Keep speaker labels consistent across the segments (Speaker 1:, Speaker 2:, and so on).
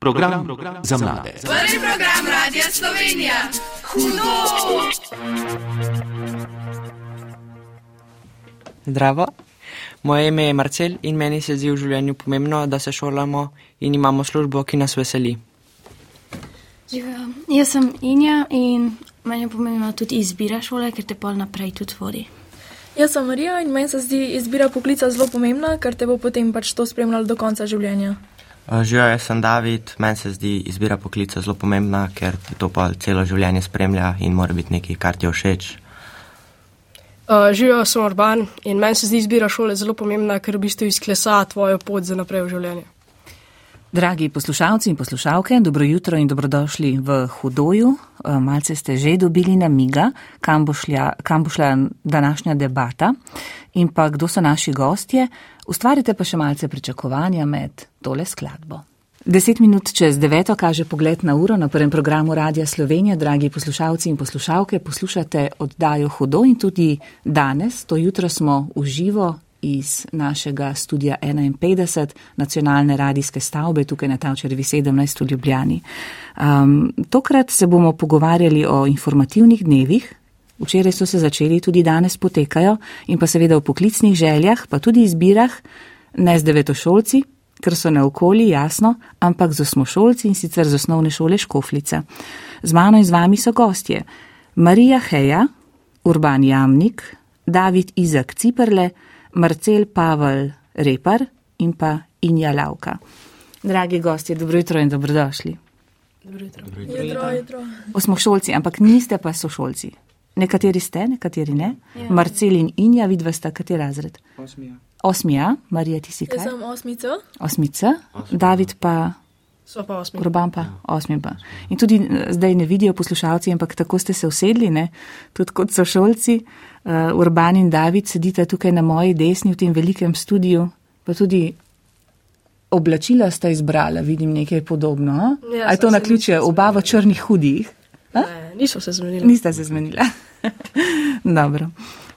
Speaker 1: Program, program za mlade.
Speaker 2: Prvi program Radia Slovenija. Hudo!
Speaker 3: Zdravo. Moje ime je Marcel in meni se zdi v življenju pomembno, da se šolamo in imamo službo, ki nas veseli.
Speaker 4: Živijo. Jaz sem Inja in meni je pomembno tudi izbira šole, ker te pol naprej tudi vodi.
Speaker 5: Jaz sem Marija in meni se zdi izbira poklica zelo pomembna, ker te bo potem pač to spremljalo do konca življenja.
Speaker 6: Živijo, jaz sem David, meni se zdi izbira poklica zelo pomembna, ker to pa celo življenje spremlja in mora biti nekaj, kar ti je všeč.
Speaker 7: Uh, Živijo, sem Urban in meni se zdi izbira šole zelo pomembna, ker v bistvu izklesa tvojo pot za naprej v življenju.
Speaker 8: Dragi poslušalci in poslušalke, dobro jutro in dobrodošli v Hudoju. Malce ste že dobili namiga, kam bo, šla, kam bo šla današnja debata in pa kdo so naši gostje. Ustvarite pa še malce pričakovanja med tole skladbo. Deset minut čez deveto kaže pogled na uro na prvem programu Radia Slovenija. Dragi poslušalci in poslušalke, poslušate oddajo Hudo in tudi danes, to jutro smo v živo iz našega studija 51 nacionalne radijske stavbe tukaj na Tavčerevi 17 v Ljubljani. Um, tokrat se bomo pogovarjali o informativnih dnevih. Včeraj so se začeli, tudi danes potekajo in pa seveda o poklicnih željah, pa tudi izbirah, ne z devetošolci, ker so na okolji, jasno, ampak z osmošolci in sicer z osnovne šole Škoflica. Z mano in z vami so gostje Marija Heja, Urban Jamnik, David Izak Ciperle, Marcel Pavel Repar in pa Inja Lavka. Dragi gosti, dobro jutro in dobrodošli.
Speaker 5: Dobro jutro. Jutro, jutro.
Speaker 8: Osmošolci, ampak niste pa sošolci. Nekateri ste, nekateri ne. Ja. Marcel in Inja, vidva sta kateri razred?
Speaker 3: Osmija.
Speaker 8: Osmija, Marija, ti si kaj?
Speaker 5: Jaz sem osmica.
Speaker 8: Osmica, David pa.
Speaker 7: So pa osmi.
Speaker 8: Urban pa, osmi pa. In tudi zdaj ne vidijo poslušalci, ampak tako ste se usedli, ne? tudi kot so šolci. Uh, Urban in David sedita tukaj na moji desni v tem velikem studiu, pa tudi oblačila sta izbrala, vidim nekaj podobno.
Speaker 7: Ja,
Speaker 8: Ali to na ključe, oba v črnih hudih?
Speaker 7: Ne, niso se zmenili.
Speaker 8: Nista se zmenila. Dobro.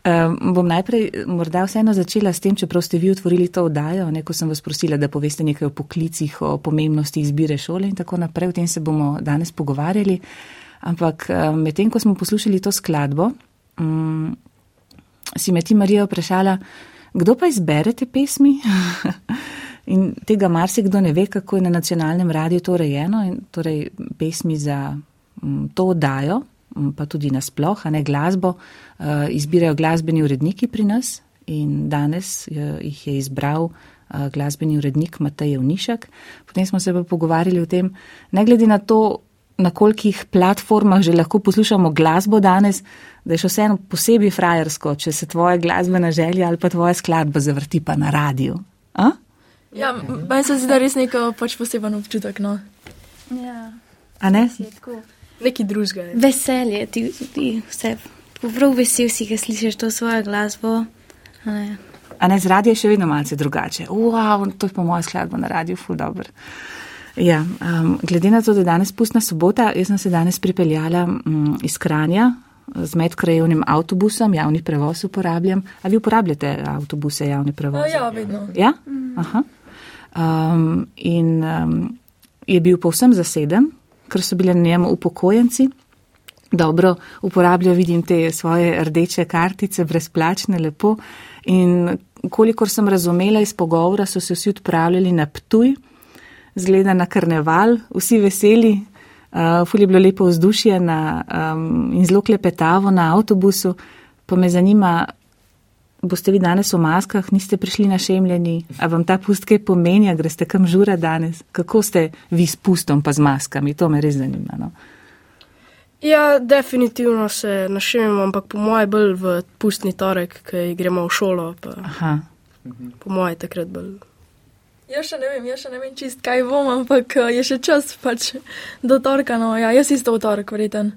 Speaker 8: Um, bom najprej morda vseeno začela s tem, čeprav ste vi otvorili to oddajo, ne, ko sem vas prosila, da poveste nekaj o poklicih, o pomembnosti izbire šole in tako naprej. O tem se bomo danes pogovarjali. Ampak medtem, ko smo poslušali to skladbo, um, si me ti Marija vprašala, kdo pa izbere te pesmi? in tega marsikdo ne ve, kako je na nacionalnem radiju to urejeno. In torej pesmi za um, to oddajo, pa tudi nasploh, a ne glasbo, uh, izbirajo glasbeni uredniki pri nas. In danes uh, jih je izbral uh, glasbeni urednik Matej Vnišek. Potem smo se pa pogovarjali o tem, ne glede na to, na kolikih platformah že lahko poslušamo glasbo danes, da je še vseeno posebej frajersko, če se tvoja glasbena želja ali pa tvoja skladba zavrti pa na radiju. A?
Speaker 5: Ja, meni se zdi, da je res neko pač poseben občutek. No.
Speaker 4: Ja,
Speaker 8: A ne?
Speaker 4: je tako.
Speaker 7: Neki drugega je.
Speaker 4: Veselje ti, ti vse. Prav vesel si, ki slišiš to svojo glasbo. a ne.
Speaker 8: A ne z radija je še vedno malce drugače. Wow, to je pa moja skladba na radiju, ful dobr. Ja, um, glede na to, da je danes pustna sobota, jaz sem se danes pripeljala um, iz Kranja z medkrajevnim avtobusom, javni prevoz uporabljam. A vi uporabljate avtobuse, javni prevoz?
Speaker 5: Ja, ja, vedno.
Speaker 8: Ja? Aha. Um, in um, je bil povsem zaseden, ker so bile na njem upokojenci. Dobro uporabljajo, vidim te svoje rdeče kartice, brezplačne, lepo. In kolikor sem razumela iz pogovora, so se vsi odpravljali na Ptuj, zgleda na karneval, vsi veseli, uh, ful je bilo lepo vzdušje na, um, in zelo klepetavo na avtobusu. Pa me zanima, boste vi danes v maskah, niste prišli na šemljeni, a vam ta pust kaj pomeni, a greste kam žura danes? Kako ste vi s pustom pa z maskami? To me res zanima. No?
Speaker 7: Ja, definitivno se našemimo, ampak po mojem bolj v pustni torek, ki gremo v šolo. Pa,
Speaker 8: Aha.
Speaker 7: po mojem takrat bolj.
Speaker 5: Jaz še ne vem, jaz še ne vem čist kaj bom, ampak eh, je še čas pač do torka. No, ja, jaz isto v torek, verjeten.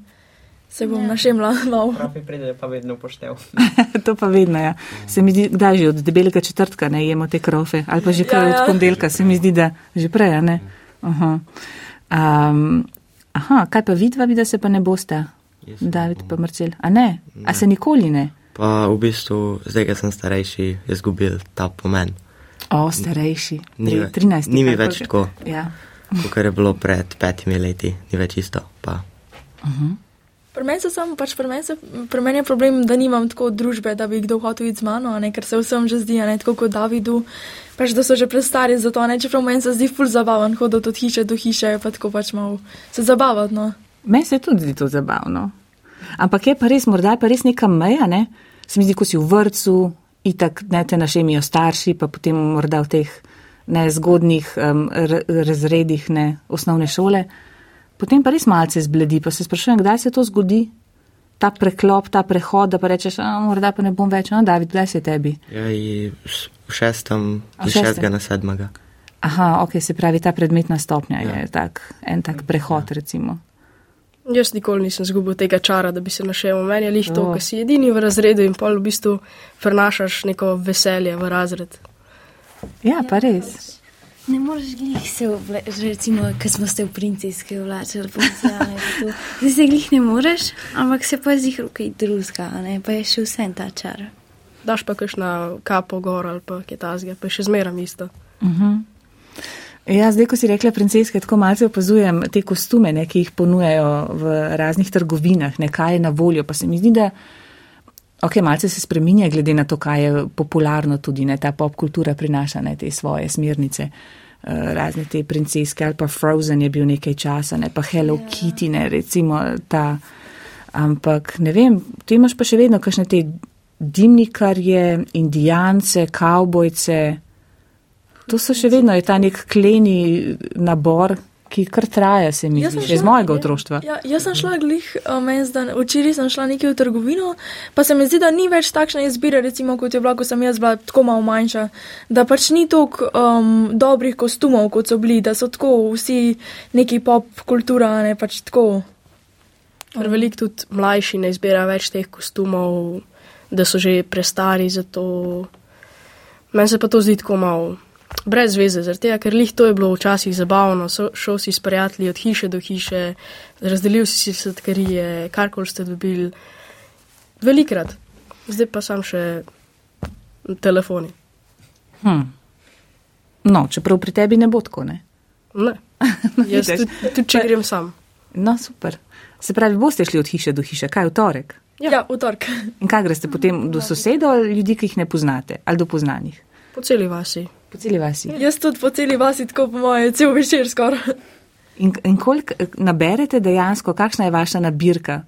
Speaker 5: Se bom ja. našemla malo.
Speaker 3: Pravi pride pa vedno poštev.
Speaker 8: to pa vedno, ja. Se mi zdi, kdaj že od debelega četrtka ne jemo te krofe, ali pa že kar
Speaker 5: Ja,
Speaker 8: od
Speaker 5: ja.
Speaker 8: ponedeljka, se mi zdi, da že prej, a ne? Aha. Um, aha, kaj pa vidva, vi, da se pa ne boste,
Speaker 6: Jaz se ne
Speaker 8: David pa Marcel? A ne? A se nikoli ne?
Speaker 6: Pa v bistvu, zdaj, ker sem starejši, je izgubil ta pomen.
Speaker 8: O, starejši.
Speaker 6: Ni,
Speaker 8: Tri- 13.
Speaker 6: ni mi več tako.
Speaker 8: Ja.
Speaker 6: kar je bilo pred petimi leti, ni več isto. Pa.
Speaker 5: Pri meni so samo, pač pri meni, se, pri meni je problem, da nimam tako družbe, da bi kdo hotel iti z mano, ne, ker se vsem že zdi, ne tako kot Davidu, pač da so že prestari za to, ne, čeprav meni se zdi ful zabaven hoditi od hiše do hiše, pa tako pač malo se zabavati, no.
Speaker 8: Meni se tudi zdi to zabavno. Ampak je pa res, morda je pa res neka meja, ne? Se mi zdi, ko si v vrtu, itak ne te našemijo starši, pa potem morda v teh nezgodnih um, razredih ne, osnovne šole. Potem pa res malce zbledi, pa se sprašujem, kdaj se to zgodi, ta preklop, ta prehod, da pa rečeš, a, morda pa ne bom več, no, David, kdaj se tebi?
Speaker 6: Ja, in s- v šestem,
Speaker 8: v
Speaker 6: iz
Speaker 8: šestem?
Speaker 6: šestega na sedmega.
Speaker 8: Aha, ok, se pravi, ta predmetna stopnja
Speaker 6: Ja.
Speaker 8: je tak, en tak prehod, recimo.
Speaker 7: Jaz nikoli nisem zgubil tega čara, da bi se našel. Meni je lih to,
Speaker 8: O.
Speaker 7: ker si edini v razredu in pol v bistvu prenašaš neko veselje v razred.
Speaker 8: Ja, pa res.
Speaker 4: Ne moreš glih se obleči, recimo, ker smo se v princeske vlačili, pozijalne. Zdaj se glih ne moreš, ampak se pa zdi kaj drugega, a ne, pa je še vse ta čar.
Speaker 7: Daš pa kakšna kapo gor ali pa kaj tasga, pa je še zmeram isto.
Speaker 8: Ja, zdaj, ko si rekla princeske, tako malce opazujem te kostume, ne, ki jih ponujajo v raznih trgovinah, ne, kaj je na voljo. Pa se mi zdi, da ok, malce se spreminja, glede na to, kaj je popularno tudi, ne, ta pop kultura prinaša ne, te svoje smernice. eh, Razne te princeske ali pa Frozen je bil nekaj časa, ne pa Hello Kitty, ne recimo ta. Ampak ne vem, tu imaš pa še vedno kakšne te dimnikarje, indijance, kavbojce. To so še vedno je ta nek kleni nabor, ki kar traja, se mi zdi, že iz mojega otroštva.
Speaker 5: Ja, jaz sem šla glih, um, zdan, včeraj sem šla nekaj v trgovino, pa se mi zdi, da ni več takšne izbire, recimo kot je bila, ko sem jaz bila tako malo manjša, da pač ni toliko um, dobrih kostumov, kot so bili, da so tako vsi neki pop kultura, a ne pač tako.
Speaker 7: Ker veliko tudi mlajši ne izbira več teh kostumov, da so že prestari za to. Meni se pa to zdi tako malo brez veze, zaradi tega, ker lih to je bilo včasih zabavno, so, šel si s prijatelji od hiše do hiše, razdelil si si sladkarije, karkoli ste dobili. Velikrat. Zdaj pa sam še telefoni.
Speaker 8: Hm. No, čeprav pri tebi ne bo tako, ne?
Speaker 7: Ne. Jaz
Speaker 8: vidiš.
Speaker 7: tudi, tudi če grem sam.
Speaker 8: No, super. Se pravi, boste šli od hiše do hiše, kaj v torek?
Speaker 5: Ja, ja v torek.
Speaker 8: In kaj greste potem do sosedov ali ljudi, ki jih ne poznate, ali do poznanih?
Speaker 7: Po celi vasi.
Speaker 8: Po celi vasi.
Speaker 5: Jaz tudi po celi vasi, tako po moje, cel večer skoraj.
Speaker 8: In, in koliko eh, naberete dejansko, kakšna je vaša nabirka?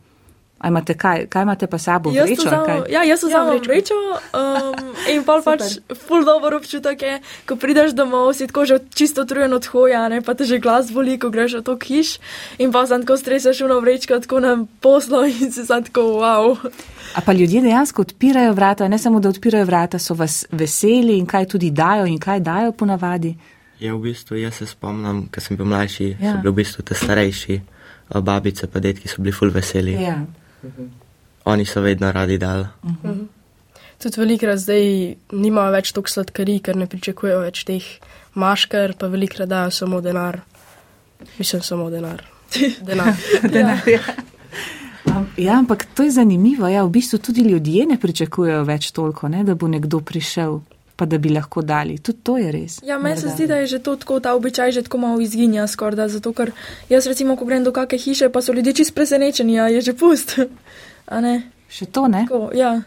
Speaker 8: A imate kaj, kaj imate pa sabo
Speaker 5: Jaz
Speaker 8: vrečo?
Speaker 5: vzamem, ja, jaz vzamem
Speaker 7: vrečko.
Speaker 5: vrečo um, in pol pač ful dober občutek je, ko prideš domov, si tako že čisto utrujen od hoja, ne, pa te že glas boli, ko greš v to hiš in pa sem tako streseš v vrečko, tako na poslo in si sem tako wow.
Speaker 8: A pa ljudje dejansko odpirajo vrata, ne samo da odpirajo vrata, so vas veseli in kaj tudi dajo in kaj dajo ponavadi.
Speaker 6: Ja, v bistvu jaz se spomnim, ko sem bil mlajši,
Speaker 8: Ja.
Speaker 6: ja. so bili v bistvu te starejši, babice pa detki so bili ful veseli.
Speaker 8: Ja.
Speaker 6: Oni so vedno radi dali.
Speaker 7: Tudi velikrat zdaj nimajo več toliko sladkarij, ker ne pričakujejo več teh maškar, pa velikrat dajo samo denar. Mislim, samo denar. Denar.
Speaker 8: Denar, ja. Ja, ampak to je zanimivo. Ja, v bistvu tudi ljudje ne pričakujejo več toliko, ne, da bo nekdo prišel, pa da bi lahko dali. Tudi to je res.
Speaker 5: Ja, meni se zdi, da je že to tako, ta običaj že tako malo izginja skorda, zato ker jaz recimo, ko grem do kakšne hiše, pa so ljudje čist presenečeni, a je že pust. A ne?
Speaker 8: Še to ne.
Speaker 5: Tako, ja.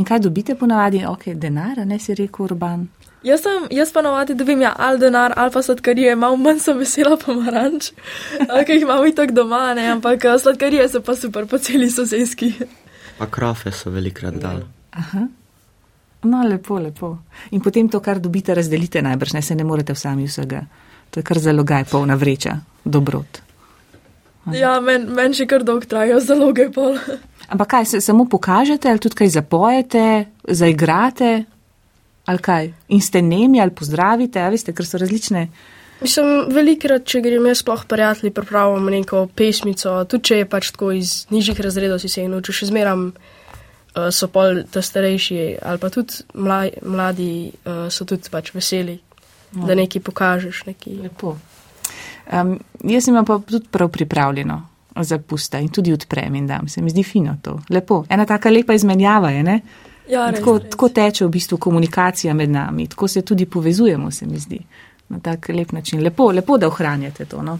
Speaker 8: In kaj dobite ponavadi? Ok, denar, ne si rekel urban.
Speaker 5: Jaz, sem, jaz pa navadi dobim ja, ali denar, ali pa sladkarije, malo manj sem vesela pomaranč, ki jih imamo itak doma, ne, ampak eh, sladkarije so pa super po celi sosedski.
Speaker 6: Pa krofe so velikrat dali.
Speaker 8: Aha. No, lepo, lepo. In potem to, kar dobite, razdelite najbrž, ne se ne morete sami vsega. To je kar zalogaj, polna vreča, dobrot.
Speaker 5: Ja, meni men še kar dolgo trajajo zaloge pol.
Speaker 8: Ampak kaj, se samo pokažete ali tudi kaj zapojete, zaigrate ali kaj? In ste nemi ali pozdravite, a veste, ker so različne.
Speaker 7: Mislim, velikrat, če grem jaz sploh prijatelji, pripravim neko pesmico, tudi če je pač tako iz nižjih razredov si se in če še zmeram uh, so pol ta starejši ali pa tudi mlaj, mladi uh, so tudi pač veseli, no. da nekaj pokažeš. Nekaj.
Speaker 8: Lepo. Um, jaz imam pa tudi prav pripravljeno za pusta in tudi odprem in dam. Se mi zdi fino to. Lepo. Ena taka lepa izmenjava je, ne?
Speaker 5: Ja, res,
Speaker 8: tako,
Speaker 5: res.
Speaker 8: tako teče v bistvu komunikacija med nami, tako se tudi povezujemo, se mi zdi. na tak lep način. Lepo, lepo da ohranjate to. No.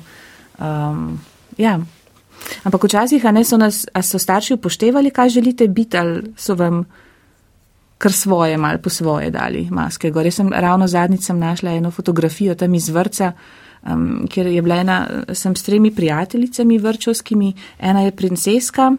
Speaker 8: Um, ja. Ampak včasih, a ne so nas, a so starši upoštevali, kaj želite biti, ali so vam kar svoje, mal po svoje dali maske. Gor. Jaz sem ravno zadnjič sem našla eno fotografijo tam iz vrca, um, kjer je bila ena, sem s tremi prijateljicami vrčovskimi, ena je princeska,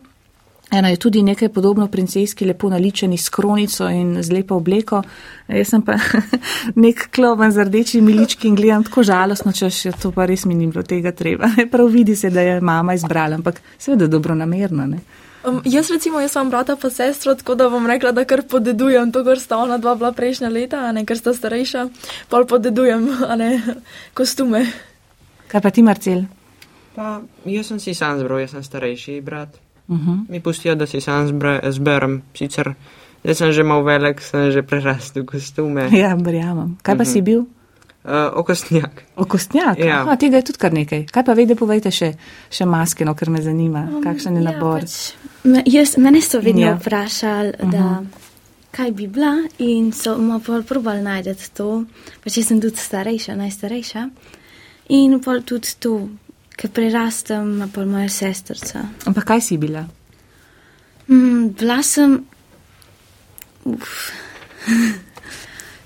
Speaker 8: ena je tudi nekaj podobno princeski, lepo naličeni s kronico in z lepo obleko. Jaz sem pa nek kloven z rdečimi lički in gledam tako žalostno, če še to pa res mi ni bilo tega treba. Prav vidi se, da je mama izbrala, ampak seveda dobro namerno. Ne?
Speaker 5: Um, jaz recimo, jaz sem brata pa sestra, tako da bom rekla, da kar podedujem to, kar sta ona dva bila prejšnja leta, a ne ker sta starejša, pa podedujem, a ne kostume.
Speaker 8: Kaj pa ti, Marcel?
Speaker 3: Pa, jaz sem si sam zbral, jaz sem starejši brat.
Speaker 8: Uh -huh.
Speaker 3: Mi pustijo, da si sam zbre, zberem. Sicer, jaz sem že mal velik, sem že prerastel kostume.
Speaker 8: Ja, verjamem. Kaj pa uh -huh. si bil?
Speaker 3: Uh, okostnjak.
Speaker 8: Okostnjak?
Speaker 3: Ja.
Speaker 8: Aha, tega je tudi kar nekaj. Kaj pa vede, povejte še, še maske, no, ker me zanima, um, kakšen je nabor.
Speaker 4: Ja, pač, me, jaz, mene so vedno
Speaker 8: Ja.
Speaker 4: ja. vprašali, uh -huh. da kaj bi bila in so mu pol probali najti to. Pač jaz sem tudi starejša, najstarejša. In pol tudi to, ker prerastem, pol moja sestrca.
Speaker 8: Ampak kaj si bila?
Speaker 4: Mm, bila sem. Uf.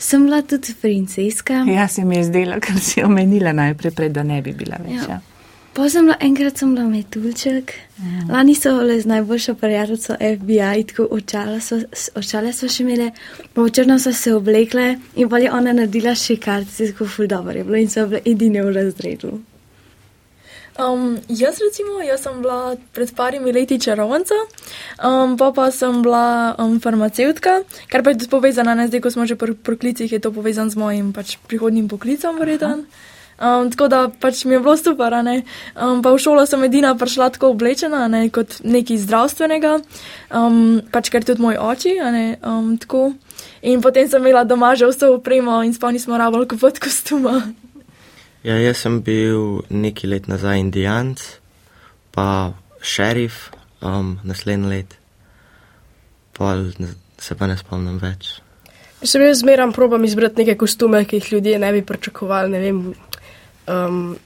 Speaker 4: sem bila tudi princeska.
Speaker 8: Ja, se mi je zdelo, ker si omenila najprej, pred, da ne bi bila več.
Speaker 4: Ja.
Speaker 8: Ja.
Speaker 4: Pa sem bila enkrat sem bila metulček.
Speaker 8: Ja.
Speaker 4: Lani so bile z najboljšo prijateljico FBI, tako očala so, očale so še imele, pa v črno so se oblekle in pa je ona naredila še kartice, tako ful dobro je bilo in so bile edine v razredu.
Speaker 5: Um, jaz recimo, jaz sem bila pred parimi leti čarovnica, um, pa pa sem bila um, farmacevtka, kar pa je tudi povezano, ne zdaj, ko smo že pri poklicih, je to povezano z mojim pač prihodnim poklicom, verjeten. Um, tako da pač mi je bilo super, ne. Um, pa v šolo sem edina prišla tako oblečena, ne kot nekaj zdravstvenega, um, pač ker tudi moj oči, ne. Um, tako. In potem sem imela doma že vso opremo in sploh nismo rabili kupiti kostuma.
Speaker 6: Ja, jaz sem bil neki let nazaj indijanc, pa šerif, um, naslednji let, ne- se pa ne spomnim več.
Speaker 7: Sem jaz zmeram probam izbrati neke kostume, ki jih ljudje ne bi pričakovali. Ne vem, um,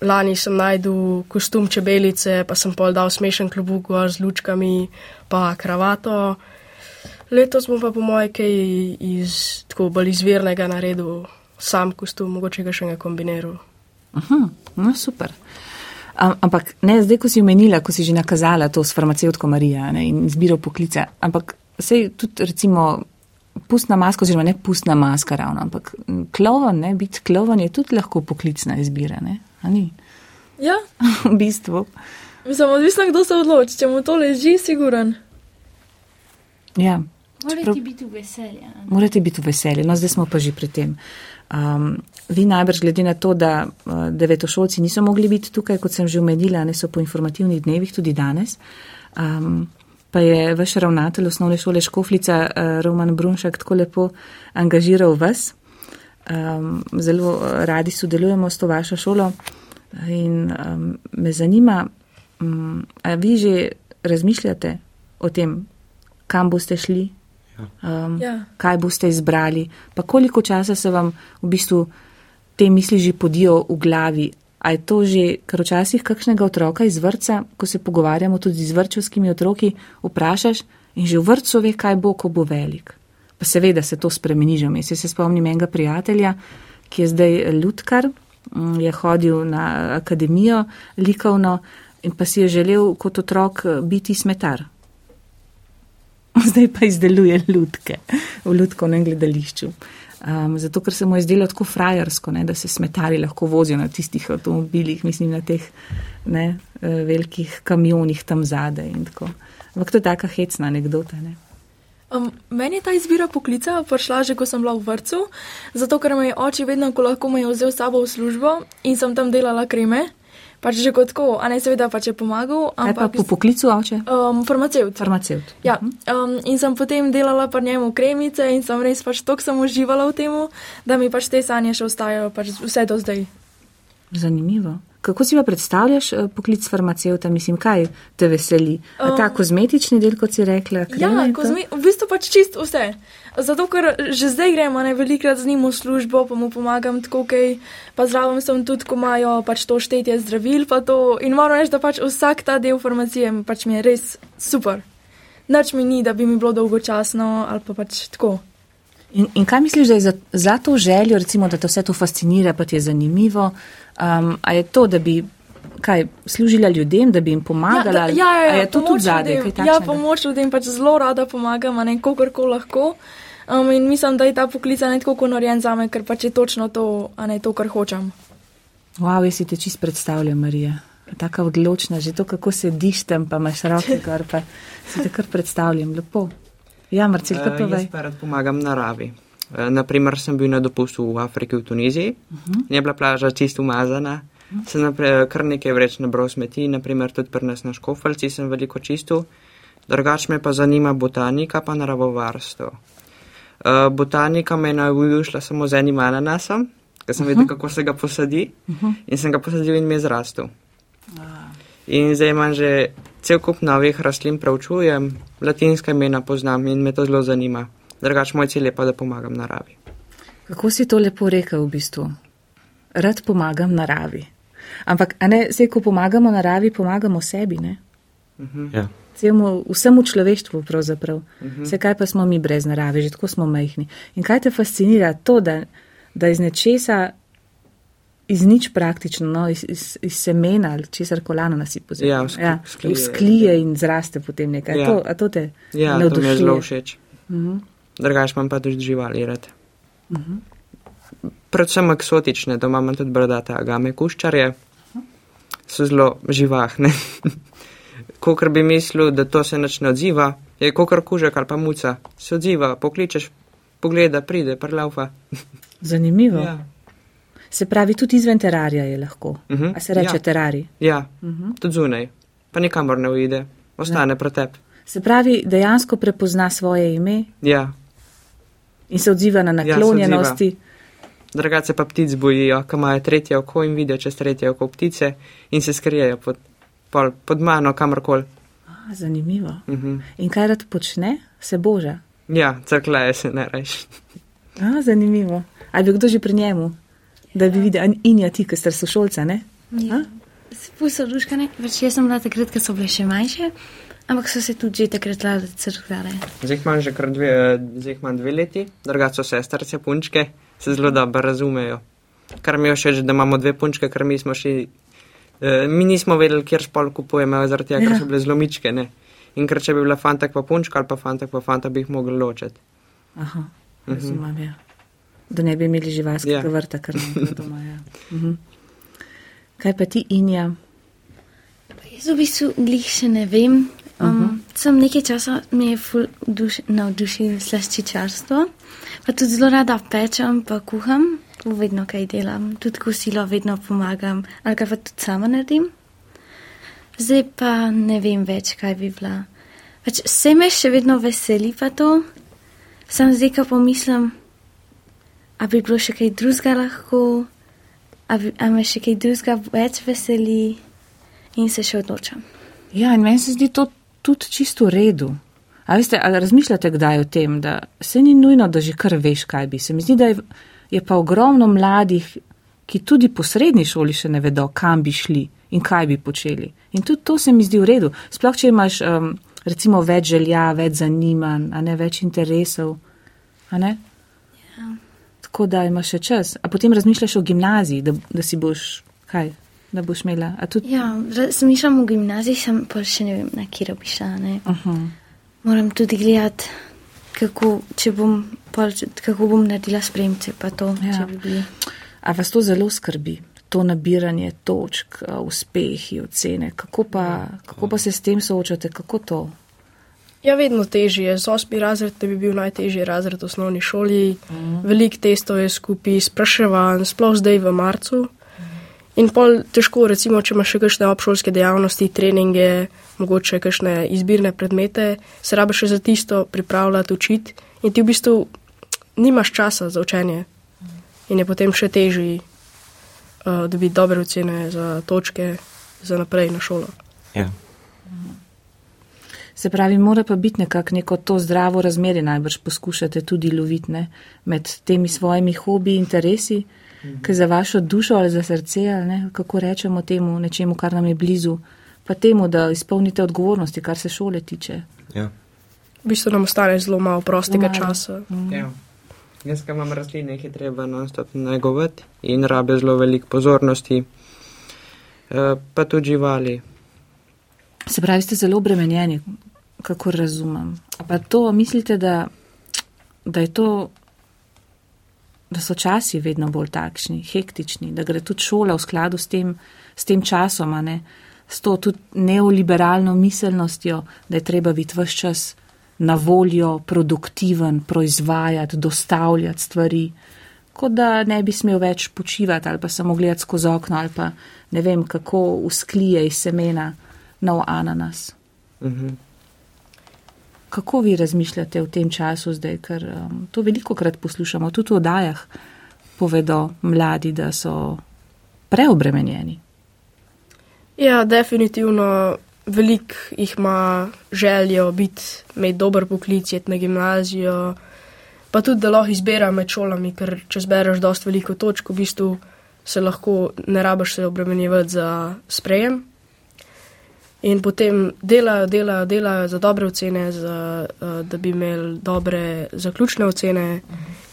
Speaker 7: lani sem najdel kostum čebelice, pa sem pol dal smešen klobuk z lučkami, pa kravato. Letos bom pa po moje kaj iz tako bolj izvirnega naredil, sam kostum, mogoče ga še ne kombiniral.
Speaker 8: Aha, no, super. Am, ampak ne, zdaj, ko si omenila, ko si že nakazala to s farmacevtko Marija ne, in izbiro poklica, ampak sej tudi recimo pustna maska, oziroma ne pustna maska ravno, ampak m, klovan, ne, biti klovan je tudi lahko poklicna izbira, ne, a ni?
Speaker 5: Ja,
Speaker 8: v bistvu.
Speaker 5: mislim, odvisno, kdo se odloči, če mu to leži, siguren.
Speaker 8: Ja,
Speaker 4: Mora
Speaker 8: Čeprav-
Speaker 4: ti biti v veselje.
Speaker 8: morate biti v veselju, no zdaj smo pa že pri tem. Um, vi najbrž glede na to, da uh, devetošolci niso mogli biti tukaj, kot sem že omenila, ne so po informativnih dnevih tudi danes, um, pa je vaš ravnatelj osnovne šole Škoflica uh, Roman Brunšak tako lepo angažiral vas. Um, zelo uh, radi sodelujemo s to vašo šolo. In um, me zanima, um, a vi že razmišljate o tem, kam boste šli, um,
Speaker 5: Ja.
Speaker 8: kaj boste izbrali, pa koliko časa se vam v bistvu te misli že podijo v glavi. A je to že, ker včasih kakšnega otroka iz vrca, ko se pogovarjamo tudi z vrčovskimi otroki, vprašaš in že v vrcu ve, kaj bo, ko bo velik. Pa seveda se to spremeni že vmes. Jaz se spomnim enega prijatelja, ki je zdaj lutkar, mm, je hodil na akademijo likovno in pa si je želel kot otrok biti smetar. Zdaj pa izdeluje lutke v lutkovnem gledališču. Um, zato, ker se mu je zdelo tako frajersko, ne, da se smetari lahko vozijo na tistih avtomobilih, mislim na teh ne, eh, velikih kamionih tam zadaj in tako. Ampak to je taka hecna anekdota. Ne.
Speaker 5: Um, meni je ta izbira poklica prišla že, ko sem bila v vrtu, zato ker me je oče vedno, ko lahko me je vzel s sabo v službo in sem tam delala kreme. Pač že kot tako, a ne seveda pač je pomagal,
Speaker 8: Kaj pa
Speaker 5: ampak
Speaker 8: po poklicu oče?
Speaker 5: um, farmacevt.
Speaker 8: Farmacevt.
Speaker 5: Ja, um, in sem potem delala pri njemu kremice in sem res pač toliko sem uživala v tem, da mi pač te sanje še ostajajo pač vse do zdaj.
Speaker 8: Zanimivo. kako si pa predstavljaš eh, poklic farmacevta? Mislim, kaj te veseli? A ta
Speaker 5: Um,
Speaker 8: kozmetični del, kot si rekla?
Speaker 5: Ja, kozmi, v bistvu pač čist vse. Zato, ker že zdaj gremo ne velikrat z njim v službo, pa mu pomagam tako, kaj, pa zraven sem tudi, ko imajo pač to štetje zdravil, pa to. In moram reči, da pač vsak ta del farmacije pač mi je res super. Nič mi ni, da bi mi bilo dolgočasno ali pa pač tako.
Speaker 8: In, in kaj misliš, da je za, za to željo, recimo, da te vse to fascinira, pa ti je zanimivo? Um, a je to, da bi kaj, služila ljudem, da bi jim pomagala?
Speaker 5: ja, ja,
Speaker 8: a
Speaker 5: ja,
Speaker 8: je to tudi zadej?
Speaker 5: Ja, pomoč ljudem pač zelo rada pomagam, ne kogarkoli lahko. Um, in mislim, da je ta poklic a ne tako konorjen za me, ker pač je točno to, a ne to, kar hočem.
Speaker 8: Wow, jaz si te čist predstavljam, Marija. Taka odločna, že to, kako sediš tam, pa imaš roke gor, pa si te kar predstavljam. Lepo. Ja, Marcel, kaj
Speaker 3: Eh,
Speaker 8: pa
Speaker 3: Jaz
Speaker 8: vej?
Speaker 3: pa rad pomagam naravi. Eh, Naprimer, sem bil na dopustu v Afriki, v Tuniziji, uh -huh. je bila plaža čisto umazana, uh -huh. sem naprej, kar nekaj vreč nabral smeti, naprimer tudi pri nas na Škofalci sem veliko čistil, drugač me pa zanima botanika pa naravovarstvo. Uh, botanika me je navdušila samo z enim ananasom, ker sem uh -huh. videl, kako se ga posadi uh -huh. in sem ga posadil in mi je zrastel. In zdaj imam že cel kup novih rastlin, preučujem, latinska imena poznam in me to zelo zanima. Drugač, moj cilj je pa, da pomagam naravi.
Speaker 8: Kako si to lepo rekel v bistvu? Rad pomagam naravi. Ampak, a ne, zdaj, ko pomagamo naravi, pomagamo sebi, ne?
Speaker 6: Ja.
Speaker 8: Celmu, vsemu človeštvu pravzaprav. Vse kaj pa smo mi brez narave, že tako smo majhni. In kaj te fascinira? To, da, da iz nečesa, iz nič praktično, no, iz, iz, iz semena ali česar kolano nasipo
Speaker 3: Ja, vzk-
Speaker 8: ja,
Speaker 3: vzklije.
Speaker 8: vzklije in zraste potem nekaj.
Speaker 3: Ja.
Speaker 8: Ja. To, a to te
Speaker 3: Ja, to mi je
Speaker 8: navdušuje?
Speaker 3: zelo všeč.
Speaker 8: Mhm.
Speaker 3: Drugač imam pa tudi živali rad. Predvsem eksotične, doma imam tudi brdate agame kuščarje, so zelo živahne. Kokor bi mislil, da to se nič ne odziva, je kokor kužek ali pa muca, se odziva, pokličeš, pogleda, pride, prlaufa.
Speaker 8: Zanimivo. Ja. Se pravi, tudi izven terarija je lahko.
Speaker 3: Mhm,
Speaker 8: A se reče
Speaker 3: ja.
Speaker 8: ja. terarij.
Speaker 3: Ja, tudi zunaj, pa nikamor ne uide, ostane pretep.
Speaker 8: Se pravi, dejansko prepozna svoje ime
Speaker 3: Ja,
Speaker 8: in se odziva na
Speaker 3: Ja,
Speaker 8: naklonjenosti.
Speaker 3: drugače pa ptic bojijo, ko imajo tretje oko in vidijo čez tretje oko ptice in se skrijejo pod, pol, pod mano, kamorkoli.
Speaker 8: A, zanimivo.
Speaker 3: Mhm.
Speaker 8: In kaj rad počne? Se boža.
Speaker 3: Ja, crkleje se ne reč.
Speaker 8: A, zanimivo. Ali bi kdo že pri njemu, da bi videl, a- in ja ti, ki ste sošolca, ne?
Speaker 4: Ja. Spustil duška, ne? Več jaz sem bila takrat, ko so bile še manjše, ampak so se tudi že takrat lade crkvale.
Speaker 3: Zdaj imam že kar dve, zdaj imam dve leti, drugače so sestrce punčke, se zelo dobro razumejo. Kar mi je všeč, da imamo dve punčke, ker mi smo šli, eh, mi nismo vedeli, kjer spol kupujemo, zaradi tega, ker
Speaker 8: Ja.
Speaker 3: so bile zlomičke, ne. In ker če bi bila fantak pa punčka ali pa fantak pa fanta, bi jih mogli ločiti.
Speaker 8: Aha, razumem, ja. Da ne bi imeli živalskega
Speaker 3: Ja.
Speaker 8: vrta, kar nam doma. Ja. Mhm. Kaj pa ti, Inja?
Speaker 4: Jaz v bistvu glih še ne vem. Um, uh -huh. Sem nekaj časa mi je duš, navdušil slaščičarstvo, pa tudi zelo rada pečem, pa kuham, vedno kaj delam, tudi kosilo vedno pomagam, ali pa tudi sama naredim. Zdaj pa ne vem več, kaj bi bila. Pač vse me še vedno veseli pa to, sam zdaj, ko pomislim, a bi bilo še kaj drugega lahko, a, bi, a me še kaj drugega več veseli in se še odločam.
Speaker 8: Ja, in meni se zdi to tudi čisto v redu. A veste, ali razmišljate kdaj o tem, da se ni nujno, da že kar veš, kaj bi. Se mi zdi, da je, je pa ogromno mladih, ki tudi po srednji šoli še ne vedo, kam bi šli in kaj bi počeli. In tudi to se mi zdi v redu. Sploh, če imaš um, recimo več želja, več zanimanj, a ne več interesov. A ne?
Speaker 4: Ja.
Speaker 8: Tako da imaš še čas. A potem razmišljaš o gimnaziji, da, da si boš kaj, da boš imela. Tudi
Speaker 4: Ja, razmišljam o gimnaziji, sem pa še ne vem, na kjer bi šla.
Speaker 8: Uh -huh.
Speaker 4: Moram tudi gledati, kako, če bom, pol, kako bom naredila spremce, pa to,
Speaker 8: Ja.
Speaker 4: bi.
Speaker 8: A vas to zelo skrbi, to nabiranje točk, uspehi, ocene? Kako pa, kako pa se s tem soočate, kako to?
Speaker 7: Ja, vedno težje je. Z osmi razred bi bil najtežji razred v osnovni šoli. Mm. Veliko testov je skupaj, spraševan, sploh zdaj v marcu. In pol težko, recimo, če imaš še kakšne obšolske dejavnosti, treninge, mogoče kakšne izbirne predmete, se rabe še za tisto pripravljati, učiti in ti v bistvu nimaš časa za učenje. In je potem še težji uh, dobiti dobre ocene za točke za naprej na šolo.
Speaker 6: Ja.
Speaker 8: Se pravi, mora pa biti nekako neko to zdravo razmerje, najbrž poskušate tudi loviti ne, med temi svojimi hobi, interesi, mhm. ki za vašo dušo ali za srce, ali ne, kako rečemo temu nečemu, kar nam je blizu, pa temu, da izpolnite odgovornosti, kar se šole tiče.
Speaker 6: Ja.
Speaker 7: V bistvu nam ostane zelo malo prostega malo. časa.
Speaker 3: Mm. Ja. Jaz, ki imam rastline, jih je treba non-stop negovati in rabe zelo veliko pozornosti, e, pa tudi živali.
Speaker 8: Se pravi, ste zelo obremenjeni, kako razumem. Pa to mislite, da, da je to, da so časi vedno bolj takšni, hektični, da gre tudi šola v skladu s tem, s tem časom, ne, s to tudi neoliberalno miselnostjo, da je treba biti vse čas na voljo, produktiven, proizvajati, dostavljati stvari, kot da ne bi smel več počivati ali pa samo gledati skozi okno ali pa ne vem, kako usklije iz semena nov ananas. Mhm. Kako vi razmišljate v tem času zdaj, ker um, to veliko krat poslušamo, tudi v odajah povedo mladi, da so preobremenjeni?
Speaker 7: Ja, definitivno veliko jih ima željo biti, imeti dober poklic, jet na gimnazijo, pa tudi da lahko izbira med šolami, ker če zbereš dosti veliko točk, v bistvu se lahko ne rabiš se obremenjevati za sprejem. In potem delajo, delajo, delajo za dobre ocene, za, uh, da bi imeli dobre zaključne ocene,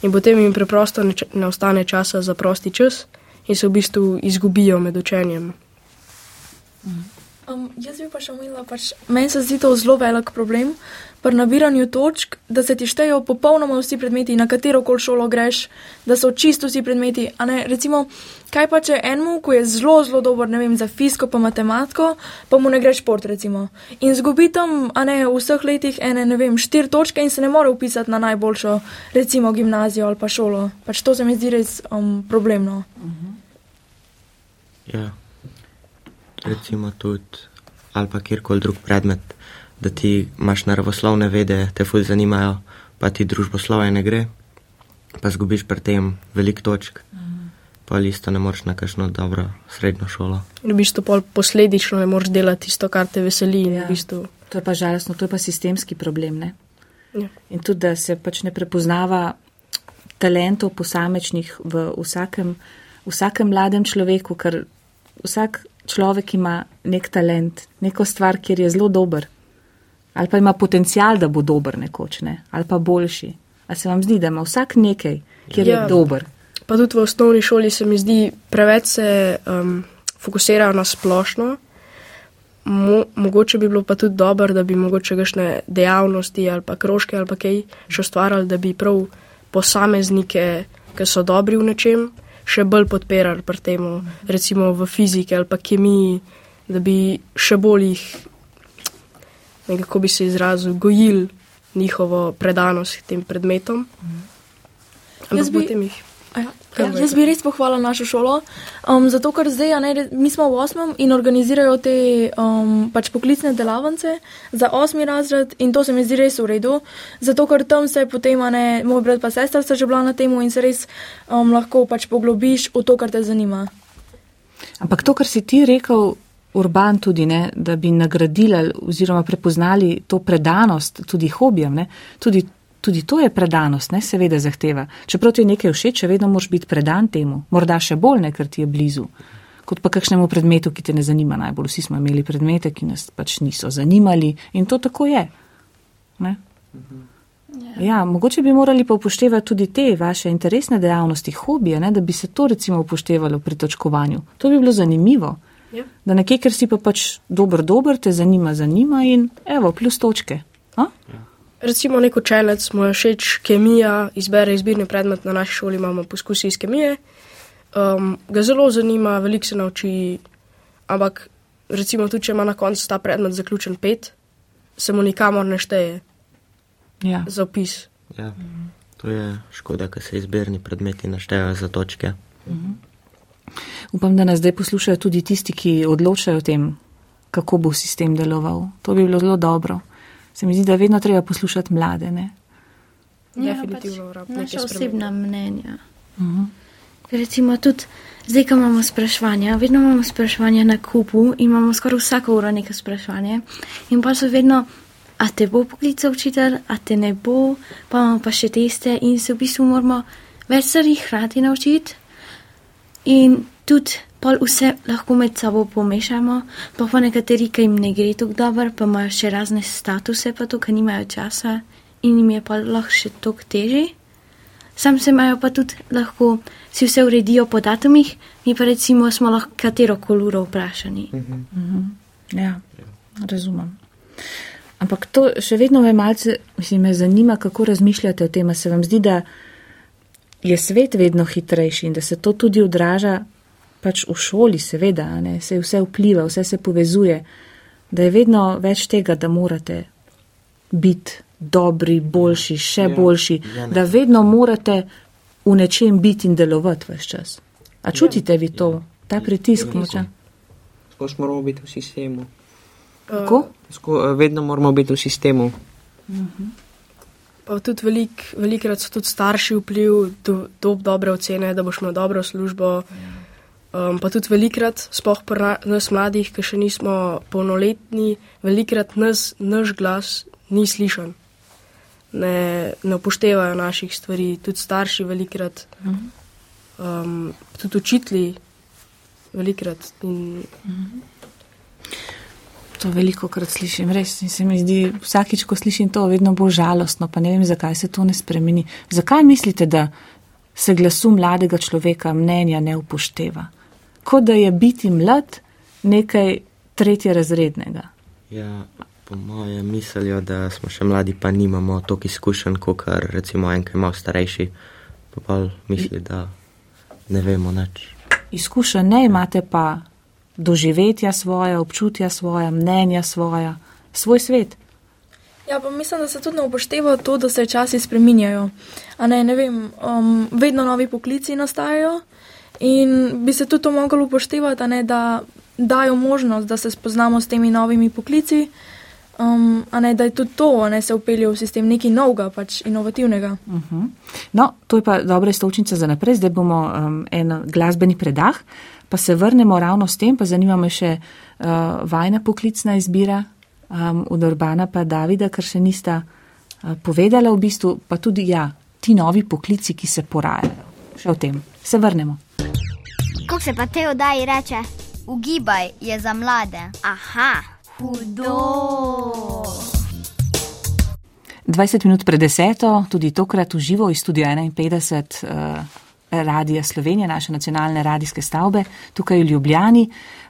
Speaker 7: in potem jim preprosto ne, ne ostane časa za prosti čas, in se v bistvu izgubijo med učenjem.
Speaker 5: Um, jaz bi pa še omenila, pač, meni se zdi to zelo velik problem pri nabiranju točk, da se ti štejejo popolnoma vsi predmeti, na katero koli šolo greš, da so čisto vsi predmeti. Recimo, kaj pa če enemu, ko je zelo, zelo dober, ne vem, za fiziko pa matematiko, pa mu ne greš šport, recimo. In zgubi tam, a ne v vseh letih, ene, ne vem, štiri točke in se ne more upisati na najboljšo, recimo, gimnazijo ali pa šolo. Pač to se mi zdi res um, problemno.
Speaker 6: Ja, recimo tudi, ali pa kjerkoli drug predmet da ti imaš naravoslovne vede, te fulj zanimajo, pa ti družboslovje ne gre, pa zgubiš pri tem velik točk, mm. pa isto ne moreš na kakšno dobro srednjo šolo.
Speaker 7: V bistvu pol posledično ne moreš delati tisto, kar te veseli.
Speaker 8: Ja.
Speaker 7: V bistvu.
Speaker 8: To je pa žalostno, to je pa sistemski problem. Ne? Ja. In tudi, da se pač ne prepoznava talentov posamečnih v vsakem, vsakem mladem človeku, ker vsak človek ima nek talent, neko stvar, kjer je zelo dober ali pa ima potencial, da bo dober nekoč, ne? ali pa boljši. A se vam zdi, da ima vsak nekaj, kjer ja, je dober?
Speaker 7: Pa tudi v osnovni šoli se mi zdi, preveč se um, fokusirajo na splošno. Mo, mogoče bi bilo pa tudi dobro, da bi mogoče kakšne dejavnosti ali pa krožke ali pa kaj še ustvarjali, da bi prav posameznike, ki so dobri v nečem, še bolj podpirali pri tem, recimo v fiziki ali pa kemiji, da bi še bolj jih nekako bi se izrazil, gojili njihovo predanost tem predmetom.
Speaker 5: Jaz bi, jih, ja, ja, jaz bi res pohvalil našo šolo, um, zato ker zdaj, ne, mi smo v osmem in organizirajo te um, pač poklicne delavnice za osmi razred in to se mi zdi res v redu, zato ker tam se potem, ne, moj brat pa sestra sta že bila na temu in se res um, lahko pač poglobiš v to, kar te zanima.
Speaker 8: Ampak to, kar si ti rekel, urban tudi, ne, da bi nagradili oziroma prepoznali to predanost tudi hobijem. Ne, tudi, tudi to je predanost, ne, seveda zahteva. Čeprav ti je nekaj všeč, vedno moraš biti predan temu, morda še bolj, ne, ker ti je blizu. Kot pa kakšnemu predmetu, ki te ne zanima najbolj. Vsi smo imeli predmete, ki nas pač niso zanimali in to tako je. Ne? Ja, mogoče bi morali pa upoštevati tudi te vaše interesne dejavnosti, hobije, ne, da bi se to recimo upoštevalo pri točkovanju. To bi bilo zanimivo. Ja. Da nekaj, ker si pa pač dober, dober, te zanima, zanima in evo, plus točke. Ja.
Speaker 7: Recimo nek učenec, mu je všeč kemija, izbere izbirni predmet na naši šoli, imamo poskusi iz kemije. Um, ga zelo zanima, veliko se nauči, ampak recimo tudi, če ima na koncu ta predmet zaključen pet, se mu nikamor ne šteje
Speaker 8: ja.
Speaker 7: za opis.
Speaker 6: Ja. To je škoda, ker se izbirni predmeti naštevajo za točke. Mhm.
Speaker 8: Upam, da nas zdaj poslušajo tudi tisti, ki odločajo o tem, kako bo sistem deloval. To bi bilo zelo dobro. Se mi zdi, da je vedno treba poslušati mlade. Ne?
Speaker 4: Ja, definitivno. Pač naša osebna mnenja. Uh -huh. Recimo tudi zdaj, ko imamo spraševanja, vedno imamo spraševanja na kupu in imamo skoraj vsako uro neko spraševanje. In pa so vedno, a te bo poklical učitelj, a te ne bo, pa imamo pa še teste in se v bistvu moramo več stvari hkrati naučiti. In tudi pol vse lahko med sabo pomešamo, pa pa nekateri, ki jim ne gre tako dobro, pa imajo še razne statuse, pa to, ker nimajo časa in jim je pa lahko še toliko težje. Sam se imajo pa tudi lahko si vse uredijo po datumih, mi pa recimo smo lahko katero koluro vprašani.
Speaker 8: Ja, razumem. Ampak to še vedno me malce, mislim, me zanima, kako razmišljate o tem. Se vam zdi, da je svet vedno hitrejši in da se to tudi odraža pač v šoli, seveda, a ne, se vse vpliva, vse se povezuje, da je vedno več tega, da morate biti dobri, boljši, še
Speaker 6: Ja,
Speaker 8: boljši,
Speaker 6: ja, ne.
Speaker 8: da vedno morate v nečem biti in delovati vse čas. A čutite vi to, ta pritisk močan?
Speaker 3: Skozi moramo biti v sistemu.
Speaker 8: Kako?
Speaker 3: Sko, eh, vedno moramo biti v sistemu.
Speaker 7: Pa tudi velik, velikrat so tudi starši vpliv, do, do dobre ocene, da boš imel dobro službo. Um, pa tudi velikrat, sploh pri na- nas mladih, ki še nismo polnoletni, velikrat nas, naš glas ni slišan. Ne, ne upoštevajo naših stvari, tudi starši velikrat, um, tudi učitelji velikrat. In
Speaker 8: To veliko krat slišim, res. In se mi zdi, vsakič, ko slišim to, vedno bolj žalostno, pa ne vem, zakaj se to ne spremeni. Zakaj mislite, da se glasu mladega človeka mnenja ne upošteva? Kot da je biti mlad nekaj tretje razrednega.
Speaker 6: Ja, po mojem mislijo, da smo še mladi, pa nimamo toliko izkušenj, kot recimo en, ki je malo starejši, pa pa misli, da ne vemo nič.
Speaker 8: Izkušenj ne imate pa doživetja svoje, občutja svoje, mnenja svoje, svoj svet.
Speaker 5: Ja, pa mislim, da se tudi ne upošteva to, da se časi spreminjajo. A ne, ne vem, um, vedno novi poklici nastajajo in bi se tudi to moglo upoštevati, ne, da dajo možnost, da se spoznamo s temi novimi poklici, um, ne, da je tudi to, a ne se upelje v sistem nekaj novega, pač inovativnega.
Speaker 8: Uh-huh. No, to je pa dobra istočnica za naprej. Zdaj bomo um, en glasbeni predah, pa se vrnemo ravno s tem, pa zanima me še uh, vajna poklicna izbira um, od Urbana pa Davida, ker še nista uh, povedala v bistvu, pa tudi ja, ti novi poklici, ki se porajajo. Še o tem. Se vrnemo.
Speaker 1: Kako se pa te oddaji reče?
Speaker 9: Ugibaj je za mlade.
Speaker 1: Aha, hudo.
Speaker 8: 20 minut pred deseto, tudi tokrat v živo iz studia 51 uh, Radija Slovenije, naše nacionalne radijske stavbe, tukaj v Ljubljani.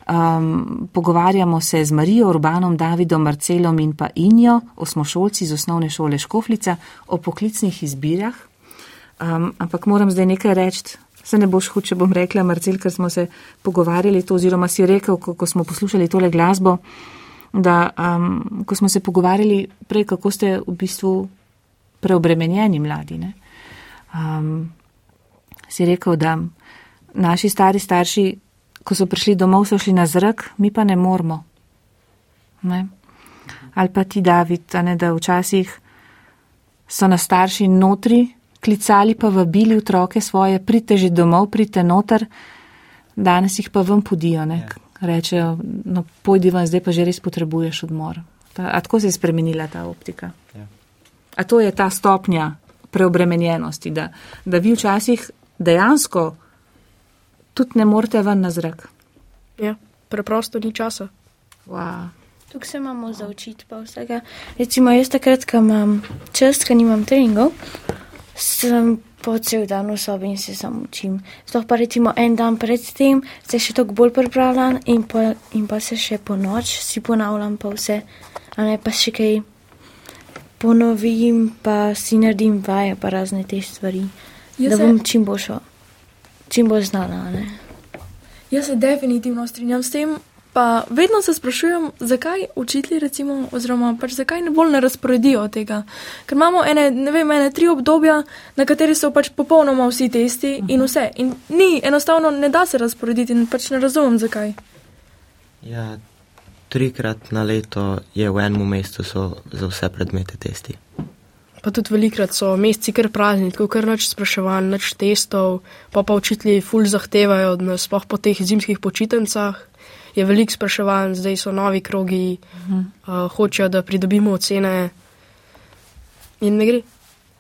Speaker 8: Um, pogovarjamo se z Marijo Urbanom, Davidom, Marcelom in pa Injo, osmošolci iz osnovne šole Škoflica, o poklicnih izbirah. Um, ampak moram zdaj nekaj reči, se ne boš huče, bom rekla, Marcel, ker smo se pogovarjali to, oziroma si rekel, ko, ko smo poslušali tole glasbo, da um, ko smo se pogovarjali prej, kako ste v bistvu preobremenjeni mladi, ne, um, si rekel, da naši stari starši, ko so prišli domov, so šli na zrak, mi pa ne moramo. Ne? Ali pa ti, David, ne, da včasih so nas starši notri klicali, pa vabili otroke svoje, pridite že domov, pridite noter, danes jih pa ven podijo, ne? rečejo, no pojdi ven, zdaj pa že res potrebuješ odmor. Ta, a tako se je spremenila ta optika?
Speaker 6: Ja.
Speaker 8: A to je ta stopnja preobremenjenosti, da, da vi včasih dejansko tudi ne morete ven na zrak.
Speaker 7: ja, preprosto ni časa.
Speaker 8: Wow.
Speaker 4: Tukaj se imamo zaučiti pa vsega. Recimo jaz takrat, ko imam čas, ko nimam treningov, sem po cel dan v sobi in se samo učim. Sploh pa recimo en dan pred tem se še toliko bolj pripravljam in, pa- in pa se še po noč si ponavljam pa vse, a ne pa še kaj ponovim, pa si naredim vaje pa razne te stvari,
Speaker 5: Jaz
Speaker 4: da
Speaker 5: se-
Speaker 4: bom čim boljšo, čim bolj znala.
Speaker 5: Jaz se definitivno strinjam s tem, pa vedno se sprašujem, zakaj učitelji, recimo, oziroma pač zakaj ne bolj ne razporedijo tega. Ker imamo ene, ne vem, ene tri obdobja, na kateri so pač popolnoma vsi testi in vse. In ni, enostavno ne da se razporediti in pač ne razumem, zakaj.
Speaker 6: Ja, trikrat na leto je v enem mestu za vse predmete testi.
Speaker 7: Pa tudi velikrat so meseci kar prazni, tako kar noč spraševanj, noč testov, pa pa učitelji ful zahtevajo od nas, sploh po teh zimskih počitnicah. Je veliko spraševanj, zdaj so novi krogi, uh -huh. uh, hočejo, da pridobimo ocene. In ne gre.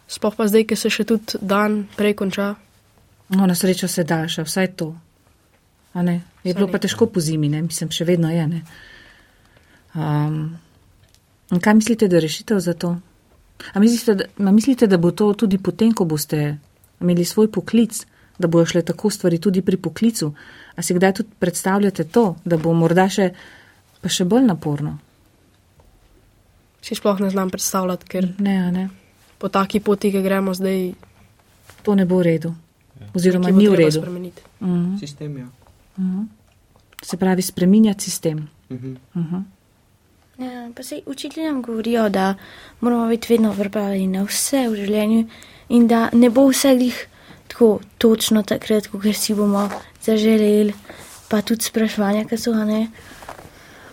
Speaker 7: Sploh pa zdaj, ki se še tudi dan prej konča.
Speaker 8: No, na srečo se daljša, vsaj to. A ne? Je bilo pa težko po zimi, ne? mislim, še vedno je. Ne? Um, kaj mislite, da je rešitev za to? A mislite, da, a mislite, da bo to tudi potem, ko boste imeli svoj poklic, da bojo šle tako stvari tudi pri poklicu? A si kdaj tudi predstavljate to, da bo morda še, pa še bolj naporno?
Speaker 7: Si sploh ne znam predstavljati, ker
Speaker 8: Ne, a ne.
Speaker 7: po taki poti, ki gremo zdaj,
Speaker 8: To ne bo v redu. Oziroma
Speaker 7: nekaj bo
Speaker 8: ni v redu.
Speaker 7: spremeniti.
Speaker 8: Mhm.
Speaker 3: Sistem, ja.
Speaker 8: Mhm. Se pravi, spreminjati sistem.
Speaker 3: Mhm.
Speaker 8: Mhm.
Speaker 4: Ja, pa se učitelji nam govorijo, da moramo biti vedno pripravljeni na vse v življenju in da ne bo vse glih tako točno takrat, ko si bomo zaželeli, pa tudi spraševanja, ki so ga ne.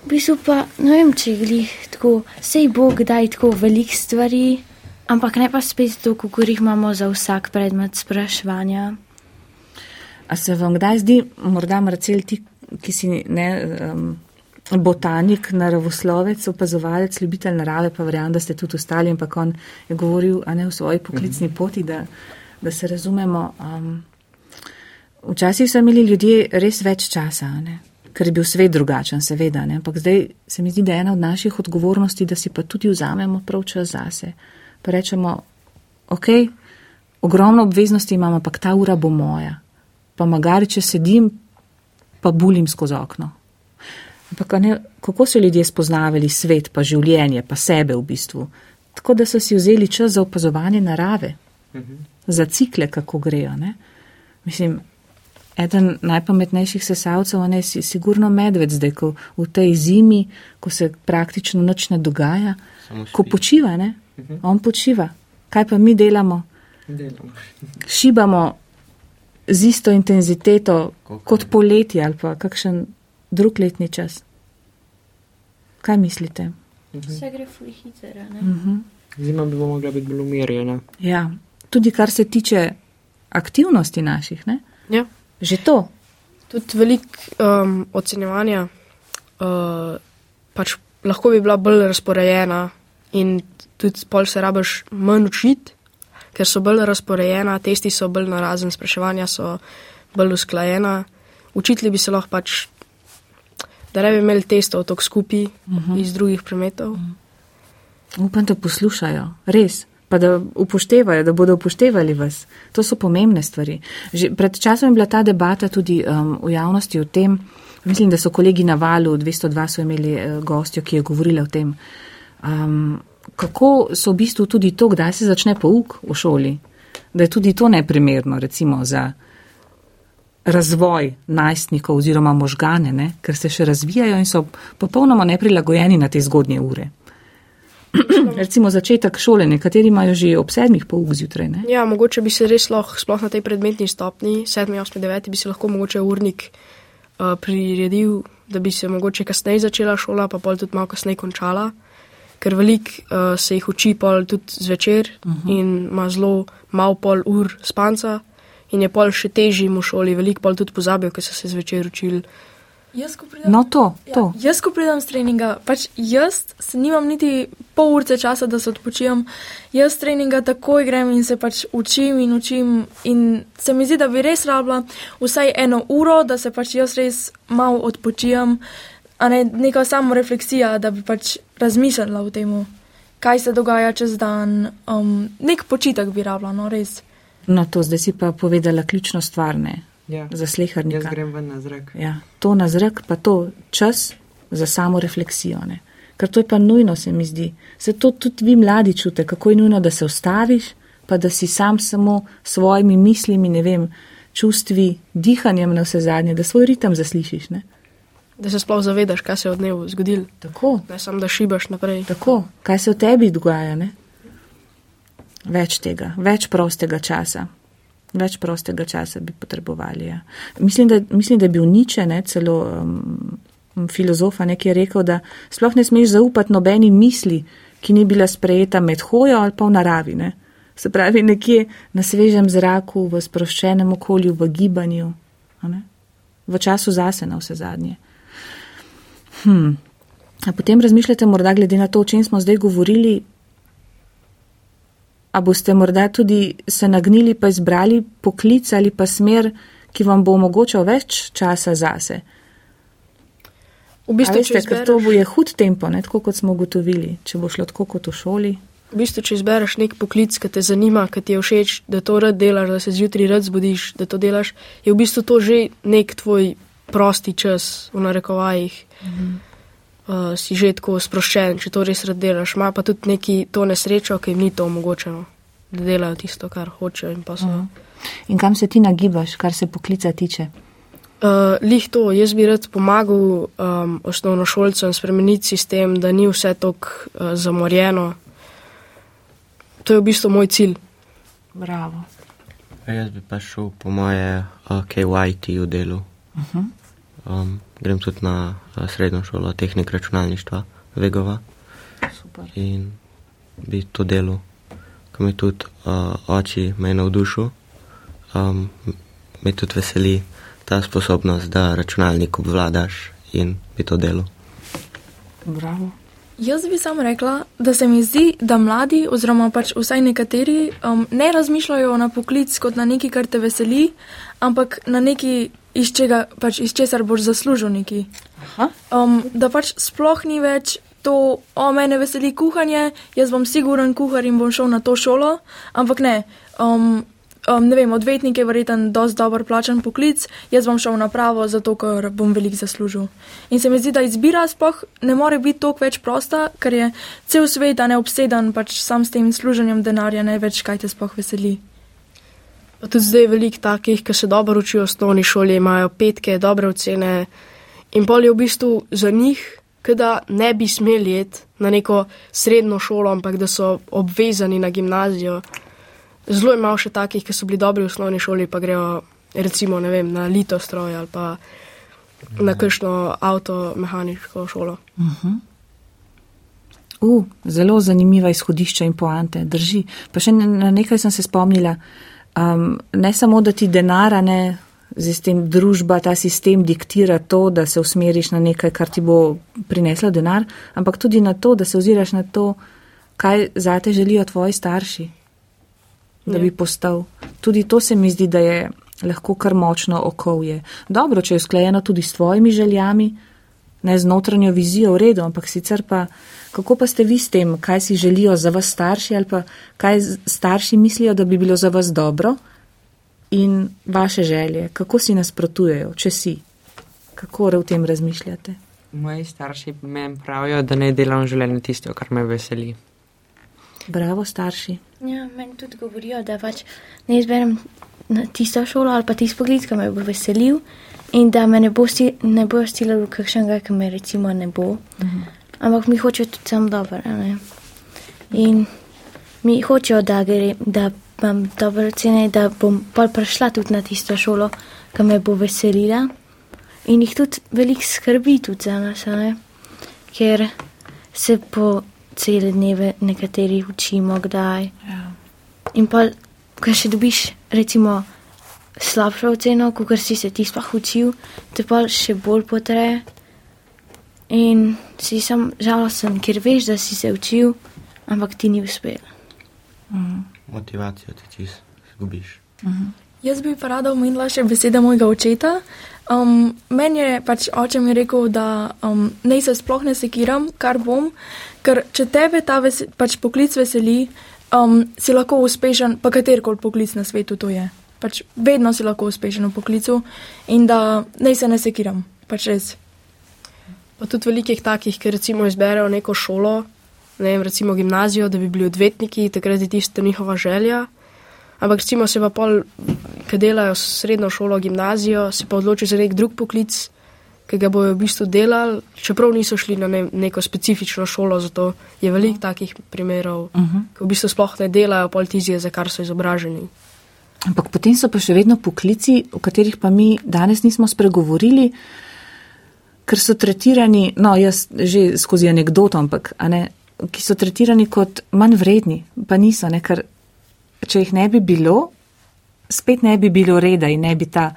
Speaker 4: V bistvu pa ne vem, če je glih tako, sej bo kdaj tako velik stvari, ampak ne pa spet to, kako jih imamo za vsak predmet spraševanja.
Speaker 8: A se vam kdaj zdi, morda Marcel, ti, ki si ne, um, botanik, naravoslovec, opazovalec, ljubitelj narave, pa verjamem, da ste tudi ostali, ampak on je govoril a ne v svoji poklicni poti, da, da se razumemo. Um, včasih so imeli ljudje res več časa, ne? ker je bil svet drugačen, seveda, ne? ampak zdaj se mi zdi, da je ena od naših odgovornosti, da si pa tudi vzamemo prav čas zase. Pa rečemo, ok, ogromno obveznosti imam, ampak ta ura bo moja. Pa magari, če sedim, pa bulim skozi okno. Ampak ne, kako so ljudje spoznavali svet, pa življenje, pa sebe v bistvu? Tako da so si vzeli čas za opazovanje narave, za cikle, kako grejo. Ne? Mislim, eden najpametnejših sesalcev ne, si sigurno medved zdaj, ko v tej zimi, ko se praktično nič ne dogaja, ko počiva, ne? on počiva. Kaj pa mi delamo?
Speaker 3: Delamo.
Speaker 8: šibamo z isto intenziteto
Speaker 6: Kakor-
Speaker 8: kot poletje ali pa kakšen drug letni čas. Kaj mislite?
Speaker 4: Vse gre fuli hitro?
Speaker 8: Mhm.
Speaker 3: Zima bi mogla biti bolj umirjena.
Speaker 8: Ja, tudi kar se tiče aktivnosti naših, ne?
Speaker 7: Ja.
Speaker 8: že to.
Speaker 7: Tudi veliko um, ocenjevanja, uh, pač lahko bi bila bolj razporejena in tudi pol se rabiš manj učiti, ker so bolj razporejena, testi so bolj narazen, spraševanja so bolj usklajena. Učitelji bi se lahko pač, da ne bi imeli testov tako skupaj uh -huh. iz drugih predmetov. Uh -huh.
Speaker 8: Upam, da poslušajo, res. Pa da upoštevajo, da bodo upoštevali vas. To so pomembne stvari. Že pred časom je bila ta debata tudi um, v javnosti o tem, mislim, da so kolegi na valu 202 so imeli uh, gostjo, ki je govorila o tem, um, kako so v bistvu tudi to, kdaj se začne pouk v šoli. Da je tudi to neprimerno, recimo za razvoj najstnikov oziroma možgane, ne? ker se še razvijajo in so popolnoma neprilagojeni na te zgodnje ure. Recimo začetek šole, nekateri imajo že ob sedmih pouk zjutraj. Ne?
Speaker 7: Ja, mogoče bi se res lahko, sploh na tej predmetni stopni, 7, 8, 9, bi se lahko mogoče urnik uh, priredil, da bi se mogoče kasneje začela šola, pa pol tudi malo kasneje končala, ker velik uh, se jih uči pol tudi zvečer uh -huh. in ima zelo mal pol ur spanca in je pol še težji v šoli, velik pol tudi pozabijo, ker so se zvečer učili.
Speaker 5: Jaz, ko pridem,
Speaker 8: No, to, to.
Speaker 5: Ja, jaz, ko pridem z treninga, pač jaz se nimam niti pol urce časa, da se odpočijem. Jaz treninga takoj grem in se pač učim in učim. In se mi zdi, da bi res rabila vsaj eno uro, da se pač jaz res malo odpočijem, a ne neka samo refleksija, da bi pač razmišljala o tem, kaj se dogaja čez dan. Um, nek počitek bi rabila, no res.
Speaker 8: No, to zdaj si pa povedala ključno stvar, ne,
Speaker 3: Ja.
Speaker 8: za
Speaker 3: Jaz
Speaker 8: slehrnika.
Speaker 3: grem ven na zrak.
Speaker 8: Ja, to na zrak, pa to čas za samo refleksijo. Ne. Ker to je pa nujno, se mi zdi. Se to tudi vi mladi čute, kako je nujno, da se ustaviš, pa da si sam samo s svojimi mislimi, ne vem, čustvi, dihanjem na vse zadnje, da svoj ritem zaslišiš. Ne.
Speaker 7: Da se sploh zavedaš, kaj se je od dnevu zgodil.
Speaker 8: Tako,
Speaker 7: Ne samo, da šibaš naprej.
Speaker 8: tako, kaj se v tebi dogaja. Ne. Več tega, več prostega časa. Več prostega časa bi potrebovali. Ja. Mislim, da, mislim, da je bil Niče, ne, celo um, filozofa, ki je rekel, da sploh ne smeš zaupati nobeni misli, ki ni bila sprejeta med hojo ali pa v naravi. Ne? Se pravi, nekje na svežem zraku, v sproščenem okolju, v gibanju, ne? v času zase na vse zadnje. Hm. A potem razmišljate, morda glede na to, o čem smo zdaj govorili, a boste morda tudi se nagnili pa izbrali poklic ali pa smer, ki vam bo omogočal več časa zase.
Speaker 7: V bistvu,
Speaker 8: Veste, ker to bo je hud tempo, ne, tako kot smo ugotovili, če bo šlo tako kot v šoli.
Speaker 7: V bistvu, če izbereš nek poklic, ki te zanima, ki ti je všeč, da to rad delaš, da se zjutraj rad zbudiš, da to delaš, je v bistvu to že nek tvoj prosti čas, v narekovajih. Mhm. Uh, si že tako sproščen, če to res rad delaš. Ma pa tudi neki to nesrečo, ki jim ni to omogočeno, da delajo tisto, kar hočejo in pa so.
Speaker 8: Mhm. In kam se ti nagibaš, kar se poklica tiče?
Speaker 7: Uh, lih to, jaz bi rad pomagal um, osnovnošolcem spremeniti sistem, da ni vse tako uh, zamorjeno. To je v bistvu moj cilj.
Speaker 8: Bravo.
Speaker 6: Jaz bi pa šel po moje uh, KYT v delu.
Speaker 8: Uh -huh.
Speaker 6: Um, grem tudi na uh, srednjo šolo tehnik računalništva Vegova
Speaker 8: Super.
Speaker 6: in bi to delo, ki mi tudi uh, oči me navdušil, um, me tudi veseli ta sposobnost, da računalnik obvladaš in bi to delo.
Speaker 8: Bravo.
Speaker 5: Jaz bi samo rekla, da se mi zdi, da mladi, oziroma pač vsaj nekateri, um, ne razmišljajo na poklic kot na nekaj, kar te veseli, ampak na nekaj, iz, čega, pač iz česar boš zaslužil neki. Um, da pač sploh ni več to, o mene veseli kuhanje, jaz bom siguren kuhar in bom šel na to šolo, ampak ne. Um, Um, ne vem, odvetnik je verjeten dosti dobro plačan poklic, jaz bom šel na pravo, zato ker bom veliko zaslužil. In se mi zdi, da izbira sploh ne more biti toliko več prosta, ker je cel svet a ne obseden pač sam s tem služenjem denarja, ne več kaj te sploh veseli.
Speaker 7: Pa tudi zdaj je veliko takih, ki se dobro učijo v osnovni šoli, imajo petke, dobre ocene in pol je v bistvu za njih, da ne bi smeli iti na neko srednjo šolo, ampak da so obvezani na gimnazijo. Zelo je malo še takih, ki so bili dobri v osnovni šoli, pa grejo recimo vem, na litostroj ali pa na kakšno avtomehaniško šolo.
Speaker 8: Uh -huh. uh, zelo zanimiva izhodišča in poante, drži. Pa še na nekaj sem se spomnila. Um, ne samo, da ti denara ne. Z tem družba, ta sistem diktira to, da se usmeriš na nekaj, kar ti bo prineslo denar, ampak tudi na to, da se oziraš na to, kaj zate želijo tvoji starši da bi postal. Tudi to se mi zdi, da je lahko kar močno okolje. Dobro, če je usklajeno tudi s tvojimi željami, ne z notranjo vizijo, v redu, ampak sicer pa, kako pa ste vi s tem, kaj si želijo za vas starši ali pa kaj starši mislijo, da bi bilo za vas dobro in vaše želje, kako si nasprotujejo, če si, kako v tem razmišljate.
Speaker 3: Moji starši meni pravijo, da ne delam življenje tisto, kar me veseli.
Speaker 8: Bravo, starši.
Speaker 4: Ja, meni tudi govorijo, da pač ne izberem tisto šolo ali pa tisto poklic, ki me bo veselil in da me ne, bo sti, ne bojo stilali v kakšnega, ki me recimo ne bo. Mhm. Ampak mi hočejo tudi sam dobro. In mi hočejo, da, gre, da imam dobre ocene, da bom pol prišla tudi na tisto šolo, ki me bo veselila. In jih tudi veliko skrbi tudi za nas, ne? ker se po cele dneve nekateri učimo, kdaj.
Speaker 8: Ja.
Speaker 4: In pa, ko še dobiš, recimo, slabšo oceno, kot si se ti sploh učil, te pa še bolj potreje. In si sam žalosten, ker veš, da si se učil, ampak ti ni uspel.
Speaker 8: Mhm.
Speaker 6: Motivacijo ti čist zgubiš.
Speaker 8: Mhm.
Speaker 5: Jaz bi pa rada omenila še besede mojega očeta. Um, meni je pač oče mi rekel, da um, naj se sploh ne sekiram, kar bom, ker če tebe ta ves, pač poklic veseli, um, si lahko uspešen, pa katerkoli poklic na svetu to je. Pač vedno si lahko uspešen v poklicu in da naj se ne sekiram, pač res.
Speaker 7: Pa tudi velikih takih, ki recimo izberejo neko šolo, ne vem, recimo gimnazijo, da bi bili odvetniki, takrat je tista njihova želja. Ampak recimo se pa pol, ki delajo srednjo šolo, gimnazijo, se pa odločijo za nek drug poklic, ki ga bojo v bistvu delali, čeprav niso šli na ne, neko specifično šolo, zato je veliko takih primerov, uh -huh. ki v bistvu sploh ne delajo politizije, za kar so izobraženi.
Speaker 8: Ampak potem so pa še vedno poklici, o katerih pa mi danes nismo spregovorili, ker so tretirani, no, jaz že skozi anegdoto, ampak ne, ki so tretirani kot manj vredni, pa niso, ne, ker če jih ne bi bilo, spet ne bi bilo reda in ne bi ta,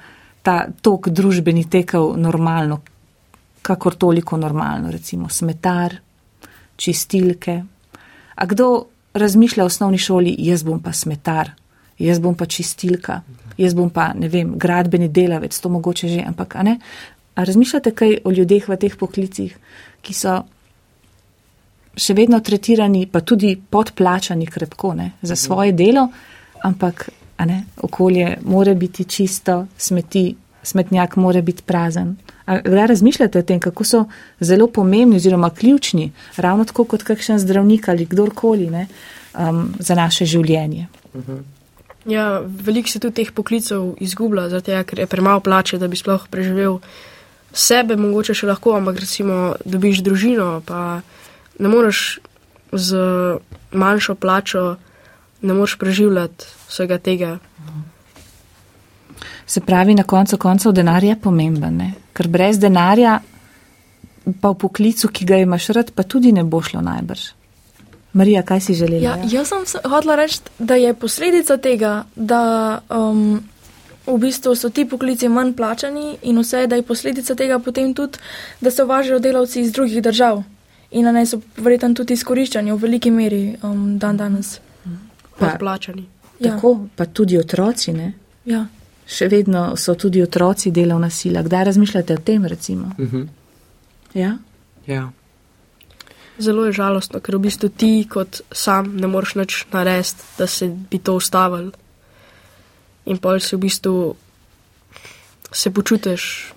Speaker 8: ta tok družbeni tekel normalno, kakor toliko normalno, recimo smetar, čistilke. A kdo razmišlja v osnovni šoli, jaz bom pa smetar, jaz bom pa čistilka, jaz bom pa, ne vem, gradbeni delavec, to mogoče že, ampak, ne? A razmišljate kaj o ljudeh v teh poklicih, ki so še vedno tretirani, pa tudi podplačani krepko ne, za svoje delo, ampak a ne, okolje more biti čisto, smeti, smetnjak more biti prazen. A kdaj razmišljate o tem, kako so zelo pomembni oziroma ključni, ravno tako kot kakšen zdravnik ali kdorkoli ne, um, za naše življenje?
Speaker 7: Ja, veliko se tudi teh poklicev izgublja, zato ker je premalo plače, da bi sploh preživel sebe, mogoče še lahko, ampak recimo dobiš družino, pa ne moreš z manjšo plačo, ne moreš preživljati vsega tega.
Speaker 8: Se pravi, na koncu koncev denar je pomemben, ne? ker brez denarja, pa v poklicu, ki ga imaš rad, pa tudi ne bo šlo najbrž. Marija, kaj si želela?
Speaker 5: Ja, jaz sem se hotela reči, da je posledica tega, da um, v bistvu so ti poklici manj plačani in vse, da je posledica tega potem tudi, da se uvažajo delavci iz drugih držav in da naj so verjetno tudi izkoriščani v veliki meri um, dan danes.
Speaker 8: Pa-
Speaker 7: Plačani.
Speaker 5: Ja.
Speaker 8: Tako, pa tudi otroci, ne?
Speaker 5: Ja.
Speaker 8: Še vedno so tudi otroci delovna sila. Kdaj razmišljate o tem, recimo?
Speaker 3: Mhm.
Speaker 8: Ja?
Speaker 3: Ja.
Speaker 7: Zelo je žalostno, ker v bistvu ti kot sam ne moreš nič narediti, da se bi to ustavil. In pol si v bistvu se počutiš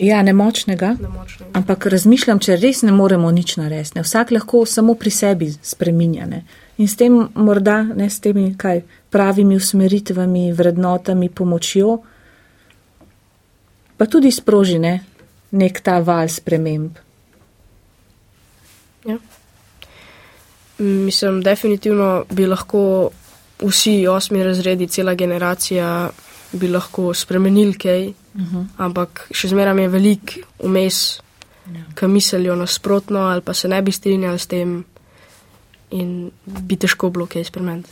Speaker 8: Ja, nemočnega.
Speaker 7: nemočnega.
Speaker 8: Ampak razmišljam, če res ne moremo nič narediti. ne. Vsak lahko samo pri sebi spreminja. Ne? In s tem morda, ne s temi kaj, pravimi usmeritvami, vrednotami, pomočjo, pa tudi sproži ne, nek ta val sprememb.
Speaker 7: Mislim, definitivno bi lahko vsi osmi razredi, cela generacija, bi lahko spremenili kaj, uh -huh. ampak še zmeraj je velik vmes, ja. ki mislijo nasprotno ali pa se ne bi strinjali s tem in bi težko bilo kaj spremeniti.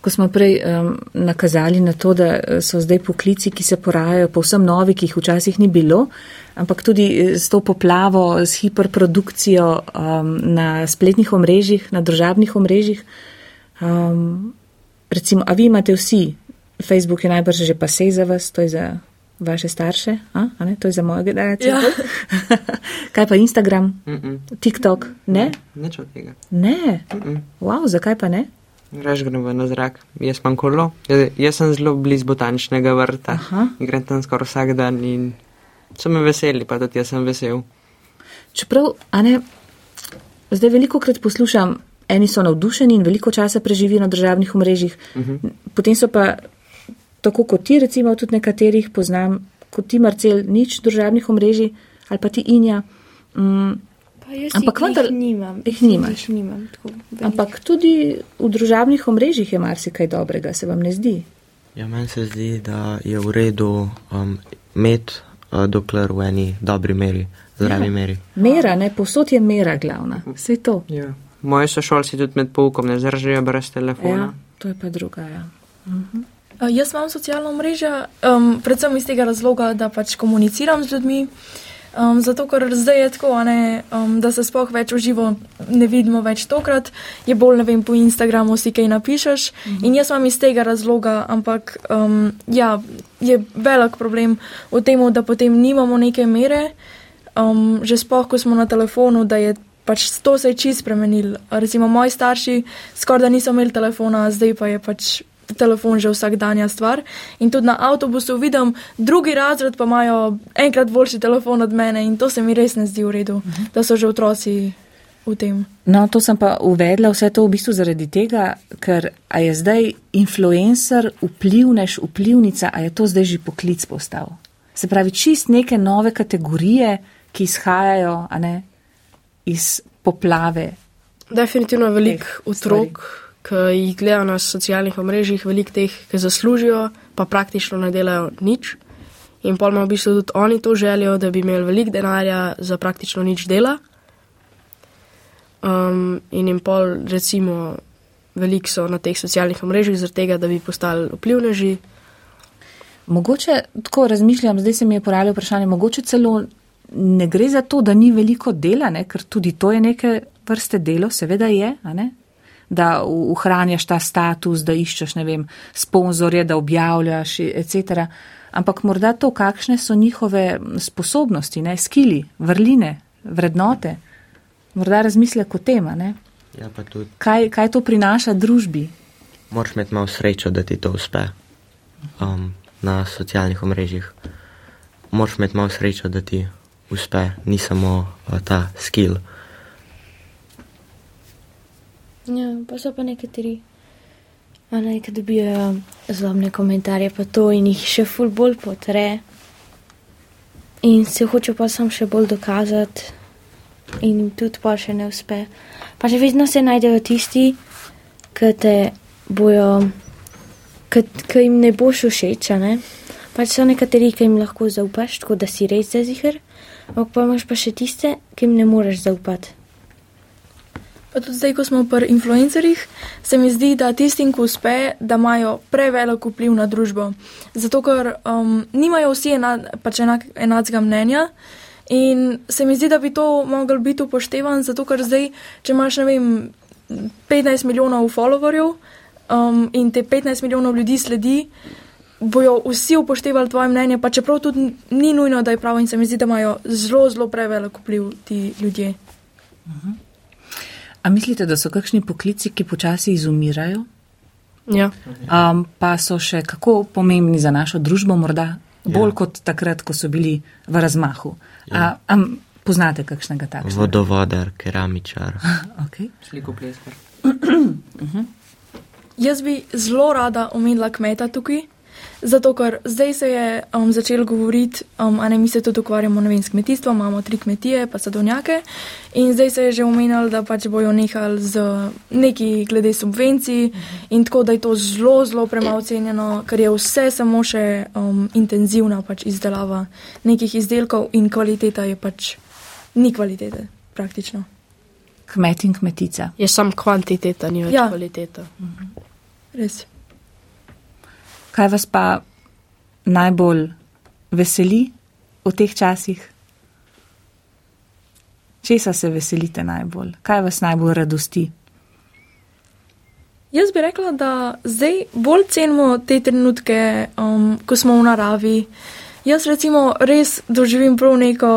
Speaker 8: Ko smo prej um, nakazali na to, da eh, so zdaj poklici, ki se porajajo, povsem novi, ki jih včasih ni bilo, ampak tudi eh, s to poplavo, s hiperprodukcijo um, na spletnih omrežjih, na družabnih omrežjih. Um, recimo, a vi imate vsi, Facebook je najbrž že pa sej za vas, to je za vaše starše, a? A ne? to je za mojo generacijo.
Speaker 5: Ja.
Speaker 8: Kaj pa Instagram,
Speaker 3: Mm -mm.
Speaker 8: TikTok? Ne?
Speaker 3: Nič od tega.
Speaker 8: Ne.
Speaker 3: Mm -mm.
Speaker 8: Wow, zakaj pa ne?
Speaker 3: Greš gremo na zrak, jaz imam kolo. Jaz, jaz sem zelo blizu botaničnega vrta.
Speaker 8: Aha.
Speaker 3: Grem tam skoraj vsak dan in so me veseli, pa tudi jaz sem vesel.
Speaker 8: Čeprav, a ne, zdaj veliko krat poslušam, eni so navdušeni in veliko časa preživijo na državnih omrežjih, uh
Speaker 3: Mhm.
Speaker 8: -huh. potem so pa, tako kot ti, recimo tudi nekaterih poznam, kot ti Marcel, nič državnih omrežij ali pa ti Inja.
Speaker 4: Pa jaz
Speaker 8: Ampak vendar-
Speaker 4: jih nimam.
Speaker 8: jih nimaš.
Speaker 4: Jih nimam tako
Speaker 8: ampak tudi v družabnih omrežjih je marsikaj dobrega, se vam ne zdi?
Speaker 6: Ja, meni se zdi, da je v redu um, imeti, uh, dokler v eni dobri meri, zdravi
Speaker 8: Ja.
Speaker 6: meri.
Speaker 8: Mera, ne, posod je mera glavna, vse to.
Speaker 3: Ja. Moji sošolci tudi med poukom ne zdržijo brez telefona.
Speaker 8: Ja, to je pa druga. Ja.
Speaker 5: Uh, jaz imam socialna mreža, um, predvsem iz tega razloga, da pač komuniciram z ljudmi. Um, zato, ker zdaj je tako, ne, um, da se sploh več uživo ne vidimo več tokrat, je bolj, ne vem, po Instagramu si kaj napišeš. Mm -hmm. In jaz imam iz tega razloga, ampak um, ja, je velik problem v tem, da potem nimamo neke mere, um, že sploh, ko smo na telefonu, da je pač to se je čist spremenil. Recimo moji starši skoraj da niso imeli telefona, zdaj pa je pač telefon že vsakdanja stvar. In tudi na avtobusu vidim, drugi razred pa imajo enkrat boljši telefon od mene in to se mi res ne zdi v redu, -huh. da so že otroci.
Speaker 8: No, to sem pa uvedla vse to v bistvu zaradi tega, ker a je zdaj influencer, vplivnež, vplivnica, a je to zdaj že poklic postal. Se pravi, čist neke nove kategorije, ki izhajajo a ne, iz poplave.
Speaker 7: Definitivno je veliko otrok, ki jih gledajo na socialnih omrežjih, veliko teh, ki zaslužijo, pa praktično ne delajo nič. In pol ima v bistvu tudi oni to željo, da bi imeli veliko denarja za praktično nič dela. um, in jim pol, recimo, veliko so na teh socialnih omrežjih, zaradi tega, da bi postali vplivneži.
Speaker 8: Mogoče tako razmišljam, zdaj se mi je porajalo vprašanje, mogoče celo ne gre za to, da ni veliko dela, ne? ker tudi to je neke vrste delo, seveda je, da ohranjaš ta status, da iščeš, ne vem, sponzorje, da objavljaš, etc. Ampak morda to, kakšne so njihove sposobnosti, ne, skili, vrline, vrednote, morda razmislek o tem, ne.
Speaker 6: Ja, tudi
Speaker 8: Kaj, kaj to prinaša družbi?
Speaker 6: moraš imeti malo srečo, da ti to uspe um, na socialnih omrežjih. Moraš imeti malo srečo, da ti uspe, ni samo uh, ta skill.
Speaker 4: Ja, pa so pa nekateri, a ne, ki dobijo zlobne komentarje, pa to in jih še ful bolj potre. In se hoče pa sam še bolj dokazati, in tudi pa še ne uspe. Pa še vedno se najdejo tisti, ki te bojo, ki jim ne boš všeč, ne. Pač so nekateri, ki jim lahko zaupaš, tako da si res zazihr, ampak pa imaš pa še tiste, ki jim ne moreš zaupati.
Speaker 5: Pa tudi zdaj, ko smo pri influencerjih, se mi zdi, da tistim, ki uspe, da imajo prevelik vpliv na družbo. Zato, ker um, nimajo vsi ena, pač enak, enakega mnenja. In se mi zdi, da bi to moglo biti upoštevano, zato ker zdaj, če imaš, ne vem, 15 milijonov followerjev um, in te 15 milijonov ljudi sledi, bojo vsi upoštevali tvoje mnenje, pa čeprav tudi ni nujno, da je prav in se mi zdi, da imajo zelo, zelo prevelik vpliv ti ljudje.
Speaker 8: A mislite, da so kakšni poklici, ki počasi izumirajo,
Speaker 7: Ja.
Speaker 8: um, pa so še kako pomembni za našo družbo, morda bolj ja. kot takrat, ko so bili v razmahu? Ja. A, a poznate kakšnega takšnega?
Speaker 6: Vodovodar, keramičar.
Speaker 8: Okay.
Speaker 3: Slikopleskar.
Speaker 5: Jaz bi zelo rada omenila kmeta tukaj, zato ker zdaj se je um, začelo govoriti, um, a ne mi se tudi ukvarjamo vem, s kmetijstvom, imamo tri kmetije, pa sadovnjake. In zdaj se je že omenjalo, da pač bojo nehali z neki glede subvencij in tako, da je to zelo, zelo premalo cenjeno, ker je vse samo še um, intenzivna pač izdelava nekih izdelkov in kvaliteta je pač ni kvalitete praktično.
Speaker 8: Kmet in kmetica.
Speaker 7: Je sam kvantiteta, ni več
Speaker 5: Ja.
Speaker 7: kvaliteta.
Speaker 5: Res.
Speaker 8: Kaj vas pa najbolj veseli v teh časih? Česa se veselite najbolj? Kaj vas najbolj radosti?
Speaker 5: Jaz bi rekla, da zdaj bolj cenimo te trenutke, um, ko smo v naravi. Jaz recimo res doživim prav neko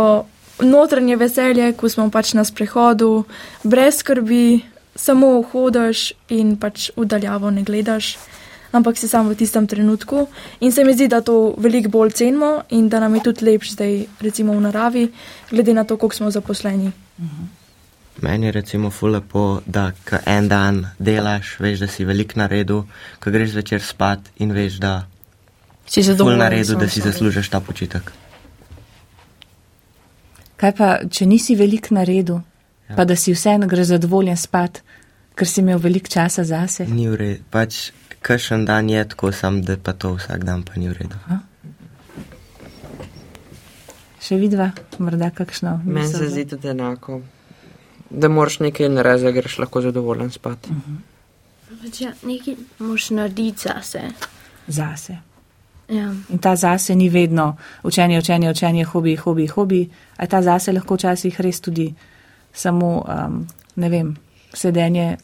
Speaker 5: notranje veselje, ko smo pač na sprehodu, brez skrbi, samo hodiš in pač vdaljavo ne gledaš, ampak si samo v tistem trenutku. In se mi zdi, da to veliko bolj cenimo in da nam je tudi lepš zdaj recimo v naravi, glede na to, koliko smo zaposleni.
Speaker 6: Meni je recimo ful lepo, da ko en dan delaš, veš, da si velik na redu, ko greš zvečer spat in veš, da
Speaker 7: Si zadovoljen
Speaker 6: na redu, da si zaslužiš ta počitek.
Speaker 8: Kaj pa, če nisi velik na redu, ja. pa da si vseeno greš zadovoljen spat, ker si imel veliko časa zase?
Speaker 6: Ni v redu, pač kakšen dan je tako, sam da pa to vsak dan pa ni v redu.
Speaker 8: Še vidva, morda kakšno?
Speaker 3: Meni se zdi tudi enako, da moraš nekaj narediti, da greš lahko zadovoljen spat.
Speaker 4: Pač ja, nekaj moraš narediti zase.
Speaker 8: Zase.
Speaker 4: Ja.
Speaker 8: In ta zase ni vedno učenje, učenje, učenje, hobi, hobi, hobi. A ta zase lahko včasih res tudi samo, um, ne vem, sedenje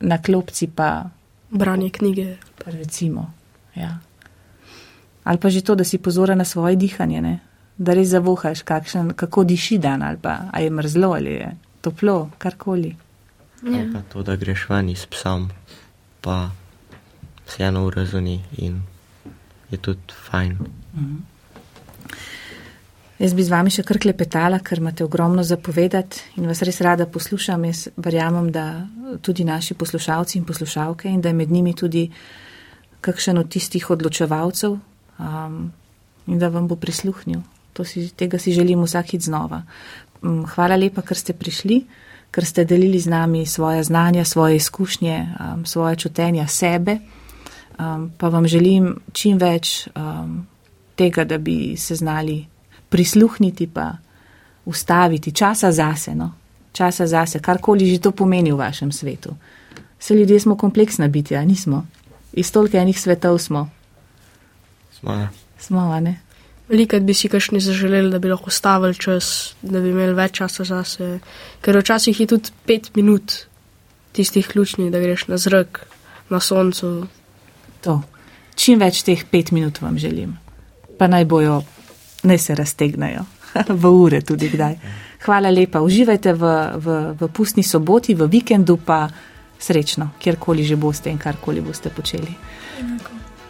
Speaker 8: na klopci, pa
Speaker 7: Branje knjige.
Speaker 8: pa recimo. Ja. Ali pa že to, da si pozoren na svoje dihanje, ne? da res zavohaš, kakšen, kako diši dan, ali pa a je mrzlo, ali je toplo, karkoli.
Speaker 6: Ja. Pa to, da greš ven s psom, pa si eno uro zunaj in je tudi fajn.
Speaker 8: Jaz bi z vami še kar klepetala, ker imate ogromno zapovedati in vas res rada poslušam. Jaz verjamem, da tudi naši poslušalci in poslušalke in da je med njimi tudi kakšen od tistih odločevalcev um, in da vam bo prisluhnil. To si, tega si želim vsakič znova. Um, hvala lepa, ker ste prišli, ker ste delili z nami svoje znanja, svoje izkušnje, um, svoje čutenja sebe. Um, pa vam želim čim več um, tega, da bi se znali prisluhniti, pa ustaviti časa zase, no? časa zase, karkoli že to pomeni v vašem svetu. Vse ljudje smo kompleksna bitja, nismo. Iz toliko enih svetov smo.
Speaker 6: Smo, ja.
Speaker 8: Smo, a ne?
Speaker 7: Velikrat bi si kašni zaželeli, da bi lahko stavili čas, da bi imeli več časa zase. Ker včasih je tudi pet minut tistih ključnih, da greš na zrak, na soncu.
Speaker 8: To. Čim več teh pet minut vam želim. Pa naj bojo, naj se raztegnajo. v ure tudi kdaj. Hvala lepa. Uživajte v, v, v pustni soboti, v vikendu pa srečno, kjerkoli že boste in karkoli boste počeli.
Speaker 5: Enako.